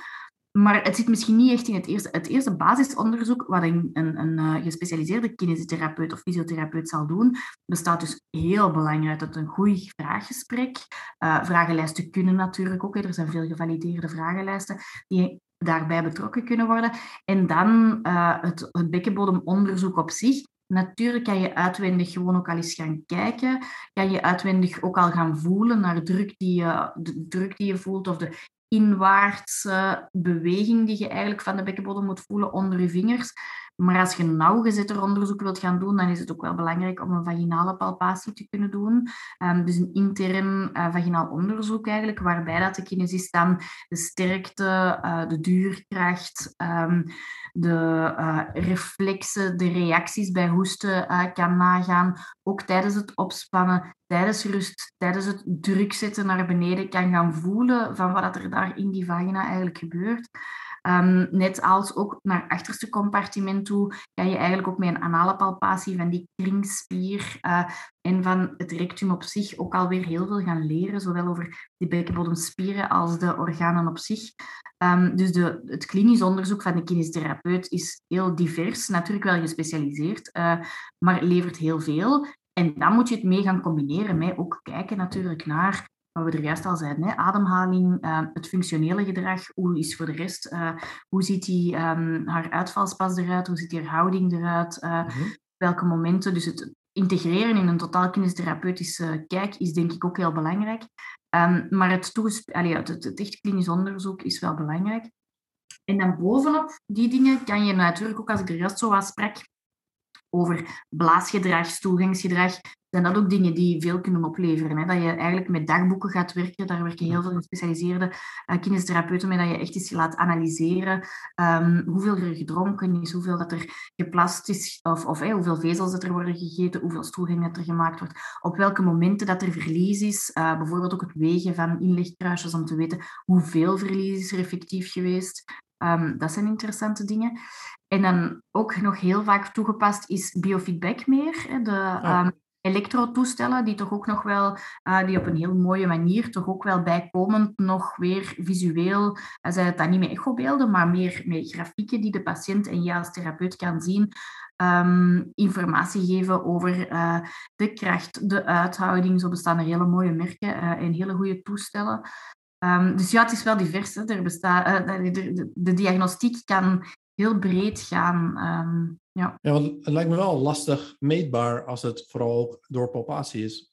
Maar het zit misschien niet echt in het eerste, het eerste basisonderzoek wat een, een, een uh, gespecialiseerde kinesitherapeut of fysiotherapeut zal doen, bestaat dus heel belangrijk uit een goed vraaggesprek. Uh, vragenlijsten kunnen natuurlijk ook, er zijn veel gevalideerde vragenlijsten die daarbij betrokken kunnen worden. En dan uh, het, het bekkenbodemonderzoek op zich. Natuurlijk kan je uitwendig gewoon ook al eens gaan kijken. Kan je uitwendig ook al gaan voelen naar de druk die je, de druk die je voelt of de inwaartse beweging die je eigenlijk van de bekkenbodem moet voelen onder je vingers. Maar als je nauwgezetter onderzoek wilt gaan doen, dan is het ook wel belangrijk om een vaginale palpatie te kunnen doen. Um, dus een intern uh, vaginaal onderzoek eigenlijk, waarbij dat de kinesist dan de sterkte, uh, de duurkracht, um, de uh, reflexen, de reacties bij hoesten kan nagaan. Ook tijdens het opspannen, tijdens rust, tijdens het druk zetten naar beneden kan gaan voelen van wat er daar in die vagina eigenlijk gebeurt. Um, net als ook naar het achterste compartiment toe, kan je eigenlijk ook met een anale palpatie van die kringspier uh, en van het rectum op zich ook alweer heel veel gaan leren, zowel over de bekkenbodemspieren als de organen op zich. Um, dus de, het klinisch onderzoek van de kinestherapeut is heel divers, natuurlijk wel gespecialiseerd, uh, maar levert heel veel. En dan moet je het mee gaan combineren met ook kijken natuurlijk naar wat we er juist al zeiden, hè, ademhaling, uh, het functionele gedrag, hoe is voor de rest, uh, hoe ziet die, um, haar uitvalspas eruit, hoe ziet haar houding eruit, uh, mm -hmm. welke momenten. Dus het integreren in een totaal kinestherapeutische kijk is denk ik ook heel belangrijk. Um, maar het, allee, het, het, het echt klinisch onderzoek is wel belangrijk. En dan bovenop die dingen kan je natuurlijk ook, als ik er juist zo was sprak, over blaasgedrag, toegangsgedrag, zijn dat ook dingen die veel kunnen opleveren. Hè? Dat je eigenlijk met dagboeken gaat werken. Daar werken heel veel gespecialiseerde uh, kinestherapeuten mee. Dat je echt eens laat analyseren um, hoeveel er gedronken is, hoeveel dat er geplast is, of, of hey, hoeveel vezels dat er worden gegeten, hoeveel stoelgang dat er gemaakt wordt, op welke momenten dat er verlies is. Uh, bijvoorbeeld ook het wegen van inlegkruisjes om te weten hoeveel verlies is er effectief geweest. Um, dat zijn interessante dingen. En dan ook nog heel vaak toegepast is biofeedback meer. Hè? De, ja. um, elektrotoestellen, die toch ook nog wel, uh, die op een heel mooie manier, toch ook wel bijkomend nog weer visueel, uh, zijn het dan niet met echobeelden, maar meer met grafieken die de patiënt en je als therapeut kan zien, um, informatie geven over uh, de kracht, de uithouding. Zo bestaan er hele mooie merken en hele goede toestellen. Um, dus ja, het is wel divers. Hè. Er bestaat, de, de, diagnostiek kan heel breed gaan. Um, ja. ja, want het lijkt me wel lastig meetbaar als het vooral ook door palpatie is.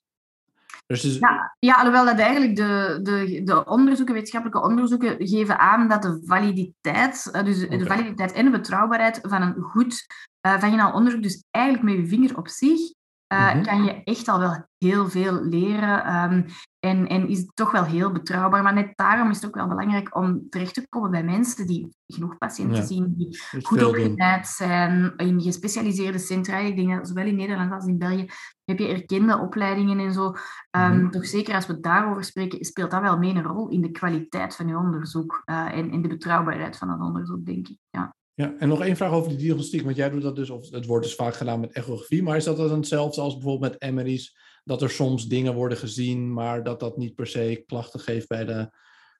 Dus is... ja, ja, alhoewel dat eigenlijk de, de, de onderzoeken, wetenschappelijke onderzoeken, geven aan dat de validiteit, eh, dus de validiteit en de betrouwbaarheid van een goed uh, vaginaal onderzoek, dus eigenlijk met je vinger op zich, uh, mm-hmm. kan je echt al wel heel veel leren. Um, en, en is het toch wel heel betrouwbaar. Maar net daarom is het ook wel belangrijk om terecht te komen bij mensen die genoeg patiënten ja. zien, die goed opgeleid zijn, in gespecialiseerde centra. Ik denk dat zowel in Nederland als in België heb je erkende opleidingen en zo. Um, mm-hmm. Toch zeker als we daarover spreken, speelt dat wel mee een rol in de kwaliteit van je onderzoek uh, en, en de betrouwbaarheid van het onderzoek, denk ik. Ja. Ja, en nog één vraag over die diagnostiek. Want jij doet dat dus, of het wordt dus vaak gedaan met echografie, maar is dat dan hetzelfde als bijvoorbeeld met MRI's? Dat er soms dingen worden gezien, maar dat dat niet per se klachten geeft bij de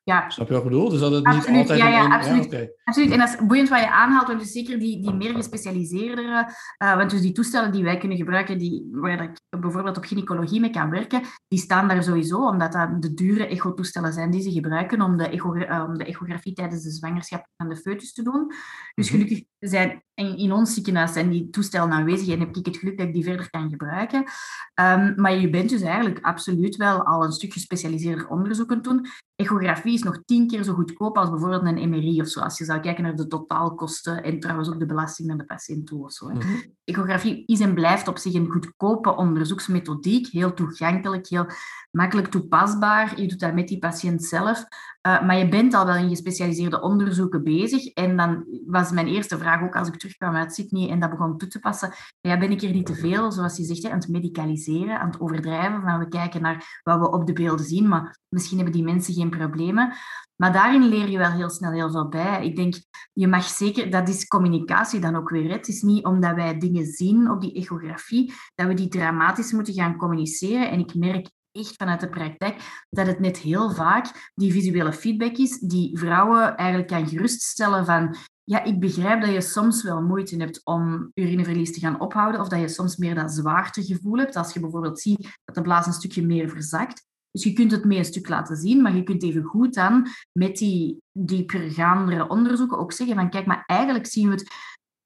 ja. Snap je wat ik bedoel? Dus dat het niet altijd... Ja, ja, absoluut. Ja, okay. absoluut. En dat is boeiend wat je aanhaalt, want dus zeker die, die meer gespecialiseerdere, uh, want dus die toestellen die wij kunnen gebruiken, die, waar ik bijvoorbeeld op gynaecologie mee kan werken, die staan daar sowieso, omdat dat de dure echotoestellen zijn die ze gebruiken om de, echo, uh, om de echografie tijdens de zwangerschap van de foetus te doen. Dus mhm. gelukkig zijn in ons ziekenhuis zijn die toestellen aanwezig en heb ik het geluk dat ik die verder kan gebruiken. Um, maar je bent dus eigenlijk absoluut wel al een stuk gespecialiseerder onderzoek aan doen. Echografie is nog tien keer zo goedkoop als bijvoorbeeld een MRI of zo. Als je zou kijken naar de totaalkosten en trouwens ook de belasting naar de patiënt toe of zo. Mm -hmm. Echografie is en blijft op zich een goedkope onderzoeksmethodiek. Heel toegankelijk, heel makkelijk toepasbaar. Je doet dat met die patiënt zelf. Uh, maar je bent al wel in gespecialiseerde onderzoeken bezig. En dan was mijn eerste vraag ook als ik terugkwam uit Sydney en dat begon toe te passen. Ja, ben ik er niet te veel, zoals je zegt, aan het medicaliseren, aan het overdrijven. Van we kijken naar wat we op de beelden zien, maar misschien hebben die mensen geen problemen. Maar daarin leer je wel heel snel heel veel bij. Ik denk, je mag zeker, dat is communicatie dan ook weer. Het is niet omdat wij dingen zien op die echografie, dat we die dramatisch moeten gaan communiceren. En ik merk echt vanuit de praktijk dat het net heel vaak die visuele feedback is die vrouwen eigenlijk kan geruststellen van ja, ik begrijp dat je soms wel moeite hebt om urineverlies te gaan ophouden of dat je soms meer dat zwaartegevoel hebt als je bijvoorbeeld ziet dat de blaas een stukje meer verzakt. Dus je kunt het mee een stuk laten zien, maar je kunt even goed dan met die diepergaandere onderzoeken ook zeggen van kijk, maar eigenlijk zien we het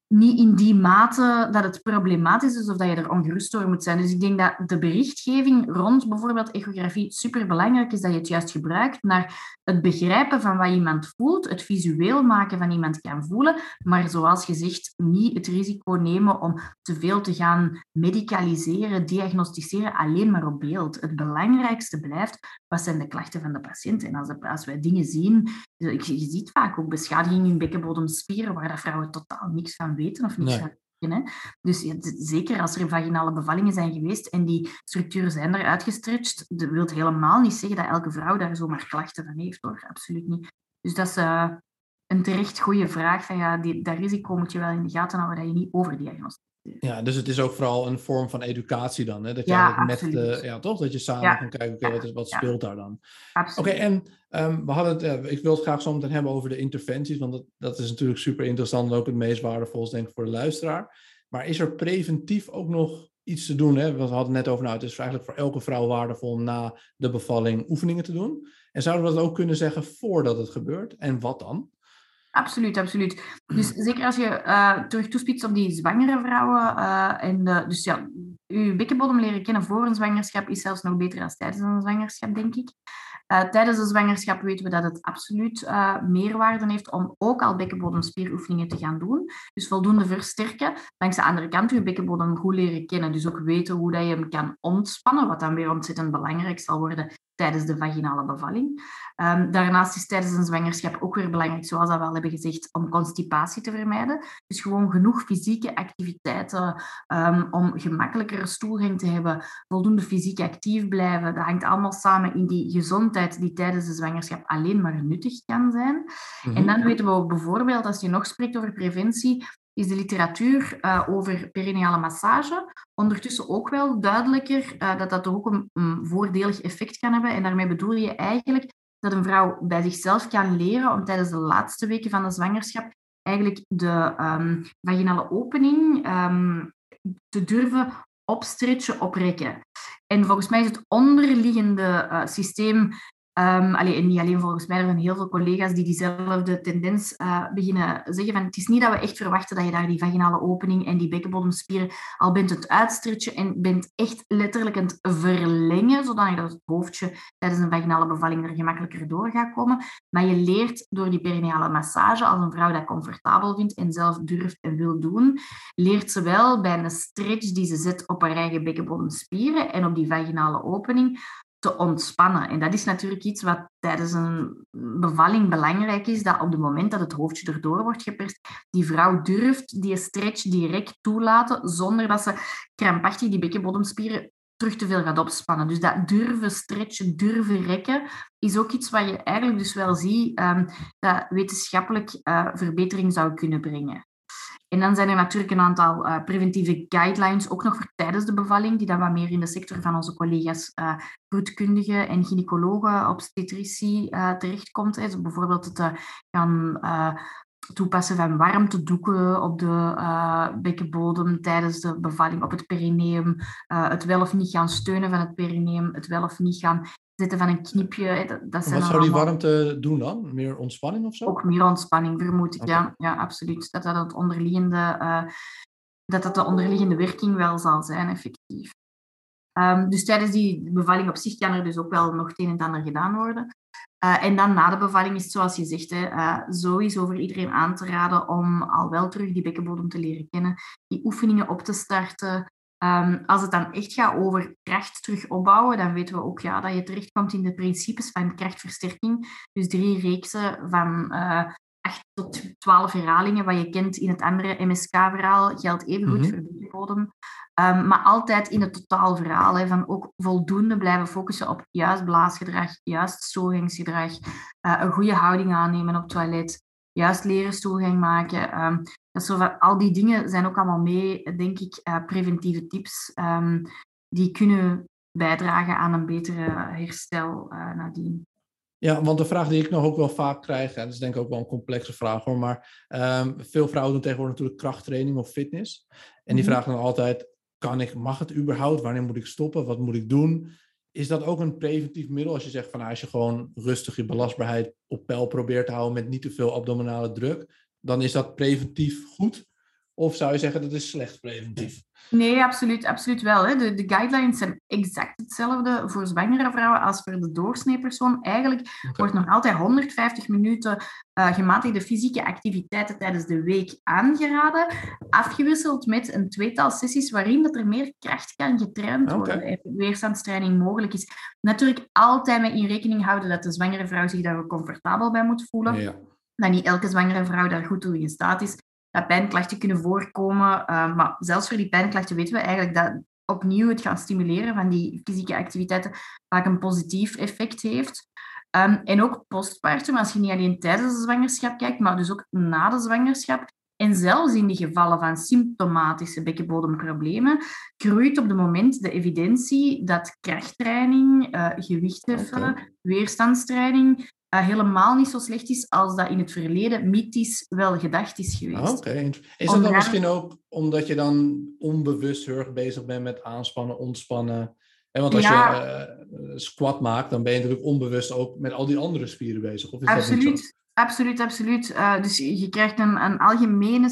niet in die mate dat het problematisch is of dat je er ongerust door moet zijn. Dus ik denk dat de berichtgeving rond bijvoorbeeld echografie superbelangrijk is dat je het juist gebruikt naar het begrijpen van wat iemand voelt, het visueel maken van iemand kan voelen, maar zoals gezegd, niet het risico nemen om te veel te gaan medicaliseren, diagnosticeren, alleen maar op beeld. Het belangrijkste blijft, wat zijn de klachten van de patiënt? En als, als wij dingen zien, je, je ziet vaak ook beschadiging in bekkenbodemspieren, waar dat vrouwen totaal niks van weten of niks Hè? Dus ja, zeker als er vaginale bevallingen zijn geweest en die structuren zijn er uitgestretched, dat wil helemaal niet zeggen dat elke vrouw daar zomaar klachten van heeft, hoor. Absoluut niet. Dus dat is uh, een terecht goede vraag. Van, ja, die, dat risico moet je wel in de gaten houden dat je niet overdiagnosticeert. Ja, dus het is ook vooral een vorm van educatie dan. Hè? Dat je ja, met de, ja, toch? Dat je samen ja. kan kijken, okay, wat, is, wat speelt daar dan? Oké, en um, we hadden ik wil het graag zo meteen hebben over de interventies, want dat, dat is natuurlijk super interessant en ook het meest waardevol, denk ik, voor de luisteraar. Maar is er preventief ook nog iets te doen? Hè? We hadden het net over, nou, het is eigenlijk voor elke vrouw waardevol na de bevalling oefeningen te doen. En zouden we dat ook kunnen zeggen voordat het gebeurt? En wat dan? Absoluut, absoluut. Dus zeker als je uh, terug toespitst op die zwangere vrouwen. En de, dus ja, je bekkenbodem leren kennen voor een zwangerschap is zelfs nog beter dan tijdens een zwangerschap, denk ik. Uh, tijdens de zwangerschap weten we dat het absoluut meerwaarde heeft om ook al bekkenbodemspieroefeningen te gaan doen. Dus voldoende versterken. Langs de andere kant je bekkenbodem goed leren kennen. Dus ook weten hoe dat je hem kan ontspannen, wat dan weer ontzettend belangrijk zal worden tijdens de vaginale bevalling. Um, daarnaast is tijdens een zwangerschap ook weer belangrijk, zoals we al hebben gezegd, om constipatie te vermijden. Dus gewoon genoeg fysieke activiteiten um, om gemakkelijkere stoelgang te hebben, voldoende fysiek actief blijven. Dat hangt allemaal samen in die gezondheid die tijdens de zwangerschap alleen maar nuttig kan zijn. En mhm. dan weten we bijvoorbeeld, als je nog spreekt over preventie, is de literatuur uh, over perineale massage ondertussen ook wel duidelijker uh, dat dat ook een, een, voordelig effect kan hebben. En daarmee bedoel je eigenlijk dat een vrouw bij zichzelf kan leren om tijdens de laatste weken van de zwangerschap eigenlijk de um, vaginale opening um, te durven opstretchen, oprekken. En volgens mij is het onderliggende uh, systeem En niet alleen volgens mij, er zijn heel veel collega's die diezelfde tendens uh, beginnen zeggen. Van, het is niet dat we echt verwachten dat je daar die vaginale opening en die bekkenbodemspieren al bent het uitstretchen en bent echt letterlijk aan het verlengen, zodat het hoofdje tijdens een vaginale bevalling er gemakkelijker door gaat komen. Maar je leert door die perineale massage, als een vrouw dat comfortabel vindt en zelf durft en wil doen, leert ze wel bij een stretch die ze zet op haar eigen bekkenbodemspieren en op die vaginale opening, te ontspannen. En dat is natuurlijk iets wat tijdens een bevalling belangrijk is, dat op het moment dat het hoofdje erdoor wordt geperst, die vrouw durft die stretch direct toelaten, zonder dat ze krampachtig die bekkenbodemspieren terug te veel gaat opspannen. Dus dat durven stretchen, durven rekken, is ook iets wat je eigenlijk dus wel ziet um, dat wetenschappelijk uh, verbetering zou kunnen brengen. En dan zijn er natuurlijk een aantal uh, preventieve guidelines, ook nog voor tijdens de bevalling, die dan wat meer in de sector van onze collega's uh, bloedkundigen en gynaecologen, obstetrici uh, terechtkomt. Hè. bijvoorbeeld het gaan toepassen van warmtedoeken op de bekkenbodem tijdens de bevalling, op het perineum, het wel of niet gaan steunen van het perineum, het wel of niet gaan zitten van een knipje. Dat, dat zijn wat zou die warmte doen dan? Meer ontspanning of zo? Ook meer ontspanning, vermoed ik. Ja, ja, absoluut. Dat dat, het onderliggende, uh, dat dat de onderliggende werking wel zal zijn, effectief. Um, dus tijdens die bevalling op zich kan er dus ook wel nog het een en ander gedaan worden. Uh, en dan na de bevalling is het zoals je zegt, hè, uh, sowieso voor iedereen aan te raden om al wel terug die bekkenbodem te leren kennen, die oefeningen op te starten, Um, als het dan echt gaat over kracht terug opbouwen, dan weten we ook ja, dat je terechtkomt in de principes van krachtversterking. Dus drie reeksen van uh, eh, 8 tot 12 herhalingen, wat je kent in het andere MSK-verhaal, geldt even goed mm -hmm. voor de bodem. Um, maar altijd in het totaalverhaal, hè, van ook voldoende blijven focussen op juist blaasgedrag, juist stoorgingsgedrag, uh, een goede houding aannemen op toilet, juist leren stoelgang maken. Um, dat zo, al die dingen zijn ook allemaal mee, denk ik, uh, preventieve tips um, die kunnen bijdragen aan een betere herstel uh, nadien. Ja, want de vraag die ik nog ook wel vaak krijg, en dat is denk ik ook wel een complexe vraag hoor, maar um, veel vrouwen doen tegenwoordig natuurlijk krachttraining of fitness. En die mm -hmm. vragen dan altijd, kan ik, mag het überhaupt? Wanneer moet ik stoppen? Wat moet ik doen? Is dat ook een preventief middel als je zegt van nou, als je gewoon rustig je belastbaarheid op peil probeert te houden met niet te veel abdominale druk, dan is dat preventief goed? Of zou je zeggen dat is slecht preventief? Nee, absoluut, absoluut wel. Hè. De, de guidelines zijn exact hetzelfde voor zwangere vrouwen als voor de doorsnee persoon. Eigenlijk wordt nog altijd 150 minuten uh, gematigde fysieke activiteiten tijdens de week aangeraden, afgewisseld met een tweetal sessies waarin dat er meer kracht kan getraind worden en weerstandstraining mogelijk is. Natuurlijk altijd met in rekening houden dat de zwangere vrouw zich daar ook comfortabel bij moet voelen. Ja. Dat niet elke zwangere vrouw daar goed toe in staat is dat pijnklachten kunnen voorkomen. Uh, maar zelfs voor die pijnklachten weten we eigenlijk dat opnieuw het gaan stimuleren van die fysieke activiteiten vaak een positief effect heeft. Um, en ook postpartum, als je niet alleen tijdens de zwangerschap kijkt, maar dus ook na de zwangerschap. En zelfs in die gevallen van symptomatische bekkenbodemproblemen groeit op het moment de evidentie dat krachttraining, uh, gewichtheffen, weerstandstraining uh, helemaal niet zo slecht is als dat in het verleden mythisch wel gedacht is geweest. Ah, oké, is dat dan misschien ook omdat je dan onbewust heel erg bezig bent met aanspannen, ontspannen? En want als je uh, squat maakt, dan ben je natuurlijk onbewust ook met al die andere spieren bezig. Of is Absoluut. Dat niet? Absoluut, absoluut. Uh, dus je krijgt een, een algemene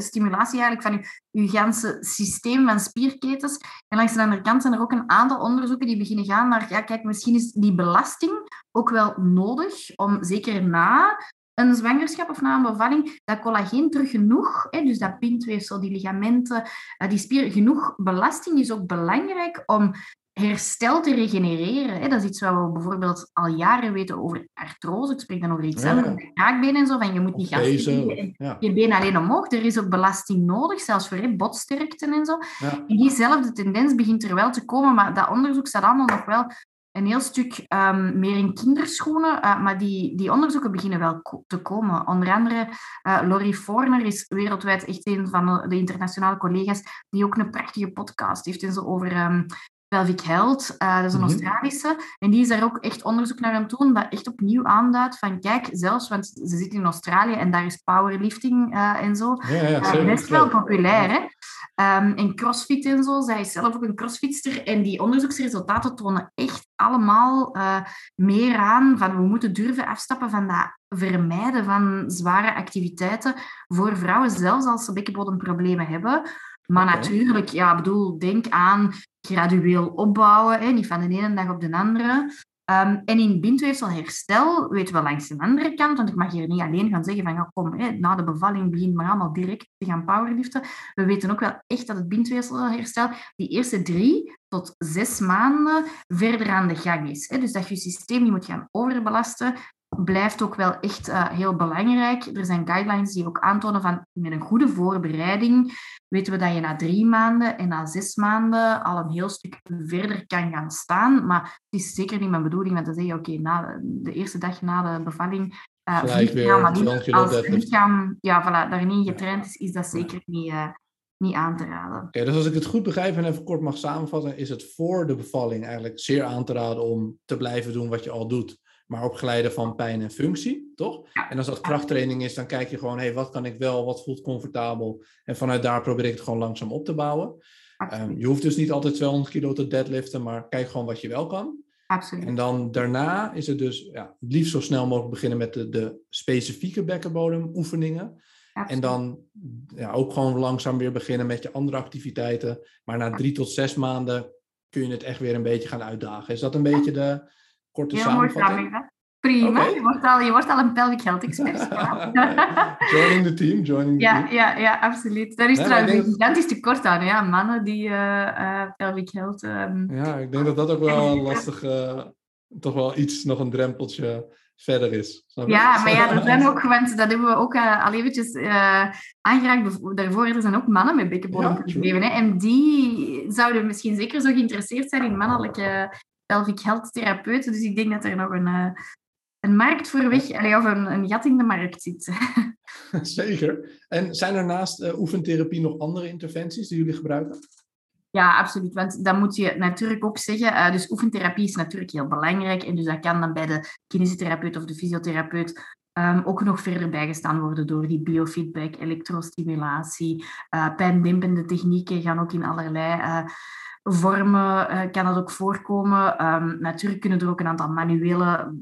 stimulatie eigenlijk van je, je ganse systeem van spierketens. En langs de andere kant zijn er ook een aantal onderzoeken die beginnen gaan naar, ja, kijk, misschien is die belasting ook wel nodig om, zeker na een zwangerschap of na een bevalling, dat collageen terug genoeg, hè, dus dat pintweefsel, die ligamenten, uh, die spier, genoeg belasting is ook belangrijk om herstel te regenereren. Hè. Dat is iets wat we bijvoorbeeld al jaren weten over artrose. Ik spreek dan over iets anders, ja. kraakbeen en zo. Van je moet niet gaan zitten ja. je been alleen omhoog. Er is ook belasting nodig, zelfs voor hè, botsterkte en zo. Ja. En diezelfde tendens begint er wel te komen, maar dat onderzoek staat allemaal nog wel een heel stuk um, meer in kinderschoenen, uh, maar die, die onderzoeken beginnen wel te komen. Onder andere uh, Laurie Forner is wereldwijd echt een van de internationale collega's die ook een prachtige podcast heeft en zo over um, Pelvic Health, uh, dat is een mm -hmm. Australische. En die is daar ook echt onderzoek naar aan het doen, dat echt opnieuw aanduidt van, kijk, zelfs, want ze zit in Australië en daar is powerlifting uh, en zo. Ja, ja, uh, best wel populair, hè. Um, en crossfit en zo. Zij is zelf ook een crossfitster. En die onderzoeksresultaten tonen echt allemaal meer aan van we moeten durven afstappen van dat vermijden van zware activiteiten voor vrouwen, zelfs als ze bekkenbodemproblemen hebben. Maar natuurlijk, ja, bedoel, denk aan gradueel opbouwen, hè, niet van de ene dag op de andere. Um, en in bindweefselherstel weten we langs de andere kant, want ik mag hier niet alleen gaan zeggen van ja, kom, hè, na de bevalling begint maar allemaal direct te gaan powerliften. We weten ook wel echt dat het bindweefselherstel die eerste drie tot zes maanden verder aan de gang is. Hè. Dus dat je je systeem niet moet gaan overbelasten, blijft ook wel echt uh, heel belangrijk. Er zijn guidelines die ook aantonen van met een goede voorbereiding weten we dat je na drie maanden en na zes maanden al een heel stuk verder kan gaan staan. Maar het is zeker niet mijn bedoeling om te zeggen, oké, okay, na de eerste dag na de bevalling uh, weer, maar die, als het lichaam ja, voilà, daar niet getraind is, is dat zeker niet, uh, niet aan te raden. Okay, dus als ik het goed begrijp en even kort mag samenvatten, is het voor de bevalling eigenlijk zeer aan te raden om te blijven doen wat je al doet maar opgeleide van pijn en functie, toch? En als dat krachttraining is, dan kijk je gewoon, hé, hey, wat kan ik wel, wat voelt comfortabel? En vanuit daar probeer ik het gewoon langzaam op te bouwen. Um, je hoeft dus niet altijd 200 kilo te deadliften, maar kijk gewoon wat je wel kan. Absoluut. En dan daarna is het dus ja, liefst zo snel mogelijk beginnen met de, de specifieke bekkenbodemoefeningen. En dan ja, ook gewoon langzaam weer beginnen met je andere activiteiten. Maar na drie tot zes maanden kun je het echt weer een beetje gaan uitdagen. Is dat een beetje de, korte Heel samenvatting? Mooi Prima, okay. je, wordt al, je wordt al een pelvic health expert. joining the team, joining the ja, team. Ja, ja, absoluut. Daar is nee, trouwens een gigantisch tekort aan, ja. mannen die uh, uh, pelvic health... Um... Ja, ik denk dat dat ook wel een lastig, uh, toch wel iets, nog een drempeltje verder is. Ja, maar ja, er zijn ook, want dat hebben we ook uh, al eventjes uh, aangeraakt. Daarvoor er zijn ook mannen met bekkenbodemproblemen. Ja, en die zouden misschien zeker zo geïnteresseerd zijn in mannelijke pelvic health therapeuten. Dus ik denk dat er nog een, uh, een markt voor weg, allee, of een, een gat in de markt zit. Zeker. En zijn er naast uh, oefentherapie nog andere interventies die jullie gebruiken? Ja, absoluut. Want dat moet je natuurlijk ook zeggen. Uh, dus oefentherapie is natuurlijk heel belangrijk. En dus dat kan dan bij de kinesitherapeut of de fysiotherapeut um, ook nog verder bijgestaan worden door die biofeedback, elektrostimulatie. Uh, pijndempende technieken gaan ook in allerlei vormen uh, kan dat ook voorkomen. Um, natuurlijk kunnen er ook een aantal manuele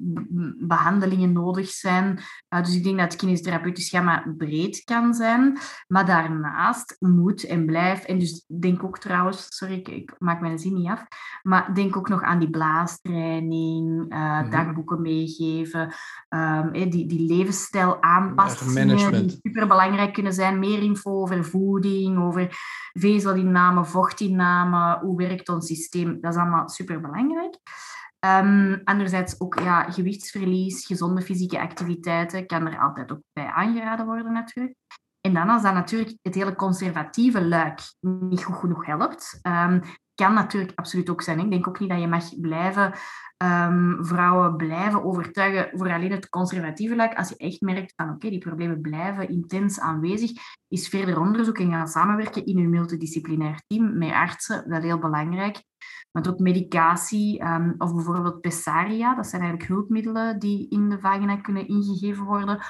behandelingen nodig zijn. Uh, dus ik denk dat het kinestherapeutisch gamma breed kan zijn. Maar daarnaast moet en blijf, en dus denk ook trouwens, sorry, ik, ik maak mijn zin niet af, maar denk ook nog aan die blaastraining, uh, mm dagboeken meegeven, um, die, die levensstijl aanpassingen, die superbelangrijk kunnen zijn. Meer info over voeding, over vezelinname, vochtinname, hoe werkt ons systeem. Dat is allemaal superbelangrijk. Um, anderzijds ook ja, gewichtsverlies, gezonde fysieke activiteiten kan er altijd ook bij aangeraden worden natuurlijk. En dan als dat natuurlijk het hele conservatieve luik niet goed genoeg helpt, um, kan natuurlijk absoluut ook zijn. Ik denk ook niet dat je mag blijven um, vrouwen blijven overtuigen voor alleen het conservatieve luik. Als je echt merkt van oké, die problemen blijven intens aanwezig, is verder onderzoek en gaan samenwerken in een multidisciplinair team met artsen wel heel belangrijk. Want ook medicatie um, of bijvoorbeeld pessaria, dat zijn eigenlijk hulpmiddelen die in de vagina kunnen ingegeven worden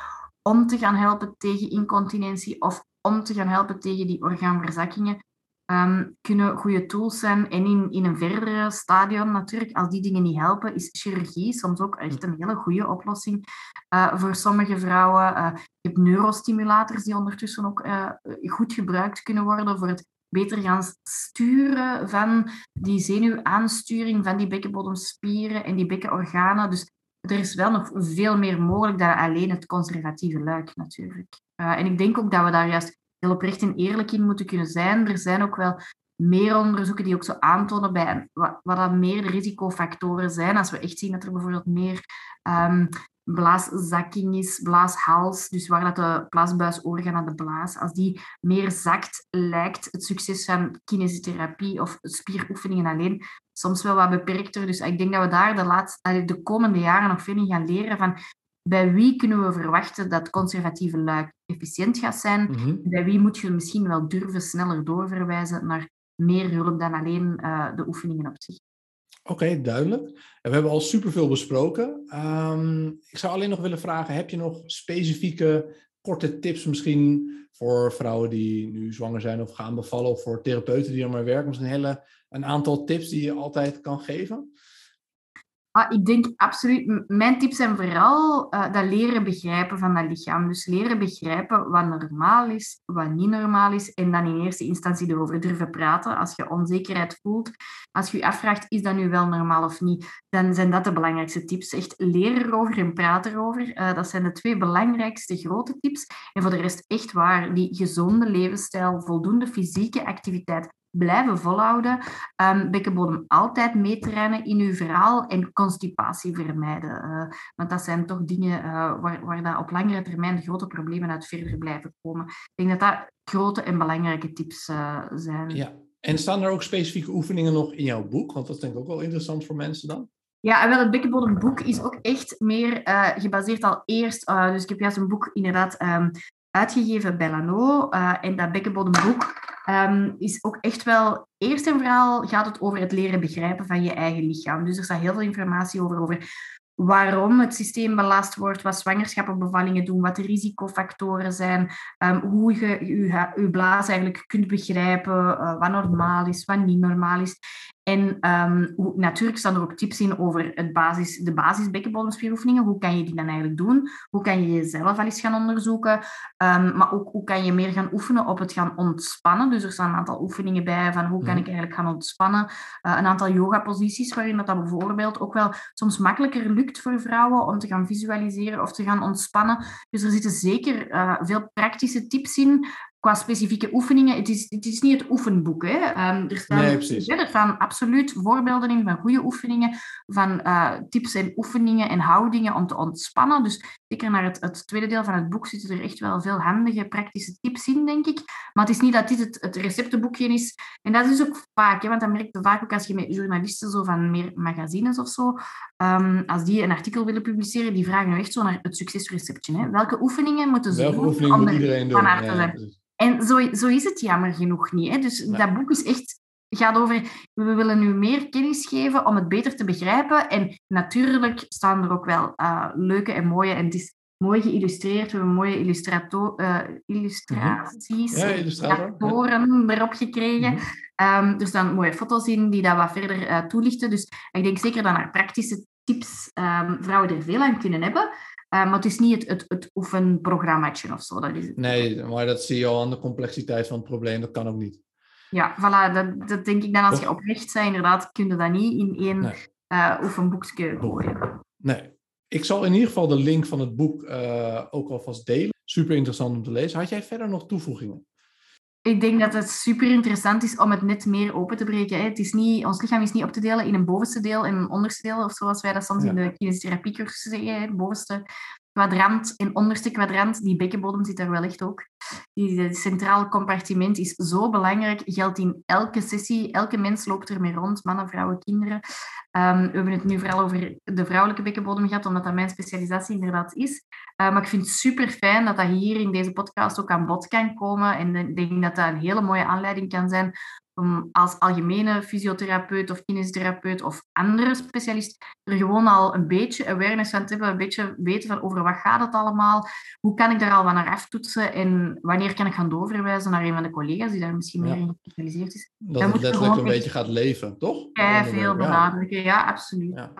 om te gaan helpen tegen incontinentie of om te gaan helpen tegen die orgaanverzakkingen um, kunnen goede tools zijn. En in, in een verdere stadium natuurlijk, als die dingen niet helpen, is chirurgie soms ook echt een hele goede oplossing uh, voor sommige vrouwen. Uh, je hebt neurostimulators die ondertussen ook uh, goed gebruikt kunnen worden voor het beter gaan sturen van die zenuwaansturing van die bekkenbodemspieren en die bekkenorganen. Dus er is wel nog veel meer mogelijk dan alleen het conservatieve luik natuurlijk. en ik denk ook dat we daar juist heel oprecht en eerlijk in moeten kunnen zijn. Er zijn ook wel meer onderzoeken die ook zo aantonen bij wat, wat dan meer de risicofactoren zijn. Als we echt zien dat er bijvoorbeeld meer um, blaaszakking is, blaashals, dus waar dat de blaasbuisorgaan aan de blaas, als die meer zakt, lijkt het succes van kinesiotherapie of spieroefeningen alleen soms wel wat beperkter. Dus ik denk dat we daar de, laatste, de komende jaren nog veel in gaan leren van bij wie kunnen we verwachten dat conservatieve luik efficiënt gaat zijn? Mhm. Bij wie moet je misschien wel durven sneller doorverwijzen naar meer hulp dan alleen uh, de oefeningen op zich? Oké, duidelijk. En we hebben al superveel besproken. Um, ik zou alleen nog willen vragen, heb je nog specifieke korte tips misschien voor vrouwen die nu zwanger zijn of gaan bevallen, of voor therapeuten die er maar werken? Misschien een, hele, een aantal tips die je altijd kan geven? Ah, ik denk absoluut, mijn tips zijn vooral uh, dat leren begrijpen van dat lichaam. Dus leren begrijpen wat normaal is, wat niet normaal is. En dan in eerste instantie erover durven praten. Als je onzekerheid voelt, als je je afvraagt, is dat nu wel normaal of niet? Dan zijn dat de belangrijkste tips. Echt leren erover en praten erover. Uh, dat zijn de twee belangrijkste grote tips. En voor de rest echt waar, die gezonde levensstijl, voldoende fysieke activiteit, blijven volhouden. Um, bekkenbodem altijd meetrainen in uw verhaal en constipatie vermijden. Uh, want dat zijn toch dingen uh, waar, waar dat op langere termijn grote problemen uit verder blijven komen. Ik denk dat dat grote en belangrijke tips uh, zijn. Ja, en staan er ook specifieke oefeningen nog in jouw boek? Want dat is denk ik ook wel interessant voor mensen dan. Ja, wel, het bekkenbodemboek is ook echt meer gebaseerd al eerst. dus ik heb juist een boek inderdaad um, uitgegeven bij Lano. en dat bekkenbodemboek um, is ook echt wel... Eerst en vooral gaat het over het leren begrijpen van je eigen lichaam. Dus er staat heel veel informatie over, over waarom het systeem belast wordt, wat zwangerschappen bevallingen doen, wat de risicofactoren zijn, um, hoe je je, blaas eigenlijk kunt begrijpen, uh, wat normaal is, wat niet normaal is. En um, hoe, natuurlijk staan er ook tips in over het basis, de basis bekkenbodemspieroefeningen. Hoe kan je die dan eigenlijk doen? Hoe kan je jezelf al eens gaan onderzoeken? Um, maar ook hoe kan je meer gaan oefenen op het gaan ontspannen? Dus er staan een aantal oefeningen bij van hoe kan mhm. ik eigenlijk gaan ontspannen. Uh, een aantal yoga-posities waarin dat, dat bijvoorbeeld ook wel soms makkelijker lukt voor vrouwen om te gaan visualiseren of te gaan ontspannen. Dus er zitten zeker uh, veel praktische tips in qua specifieke oefeningen, het is, het is niet het oefenboek. Hè. Um, er, staan, nee, er staan absoluut voorbeelden in van goede oefeningen, van uh, tips en oefeningen en houdingen om te ontspannen. Dus zeker naar het, het, tweede deel van het boek zitten er echt wel veel handige, praktische tips in, denk ik. Maar het is niet dat dit het, het receptenboekje is. En dat is ook vaak, hè, want dat merk je vaak ook als je met journalisten zo van meer magazines of zo, um, als die een artikel willen publiceren, die vragen echt zo naar het succesreceptje. Hè. Welke oefeningen moeten ze Welke doen oefeningen om iedereen doen? Ja, en zo, zo is het jammer genoeg niet. Hè? Dus dat boek is echt, gaat over, we willen nu meer kennis geven om het beter te begrijpen. En natuurlijk staan er ook wel uh, leuke en mooie, en het is mooi geïllustreerd. We hebben mooie illustrato uh, illustraties, ja, illustratoren erop gekregen. Mm -hmm. er staan mooie foto's in die dat wat verder uh, toelichten. Dus ik denk zeker dat naar praktische tips um, vrouwen er veel aan kunnen hebben. Uh, maar het is niet het, het, het oefenprogrammaatje of zo. Dat is het. Nee, maar dat zie je al aan de complexiteit van het probleem. Dat kan ook niet. Ja, voilà. Dat, dat denk ik dan als je oprecht bent, inderdaad, kun je dat niet in één nee. uh, oefenboekje gooien. Nee. Ik zal in ieder geval de link van het boek uh, ook alvast delen. Super interessant om te lezen. Had jij verder nog toevoegingen? Ik denk dat het super interessant is om het net meer open te breken. Het is niet, ons lichaam is niet op te delen in een bovenste deel en een onderste deel, of zoals wij dat soms ja. in de kinesiotherapie-cursus zeggen. Het bovenste kwadrant en onderste kwadrant, die bekkenbodem zit daar wel echt ook. Die centraal compartiment is zo belangrijk, geldt in elke sessie. Elke mens loopt ermee rond, mannen, vrouwen, kinderen. Um, we hebben het nu vooral over de vrouwelijke bekkenbodem gehad, omdat dat mijn specialisatie inderdaad is. Uh, maar ik vind het super fijn dat dat hier in deze podcast ook aan bod kan komen. En ik denk dat dat een hele mooie aanleiding kan zijn om als algemene fysiotherapeut of kinesitherapeut of andere specialist er gewoon al een beetje awareness van te hebben, een beetje weten van over wat gaat het allemaal, hoe kan ik daar al wat naar aftoetsen en wanneer kan ik gaan doorverwijzen naar een van de collega's die daar misschien meer in gespecialiseerd is. Dat het letterlijk een beetje gaat leven, toch? Ja, veel benadrukken, ja, absoluut. Ja.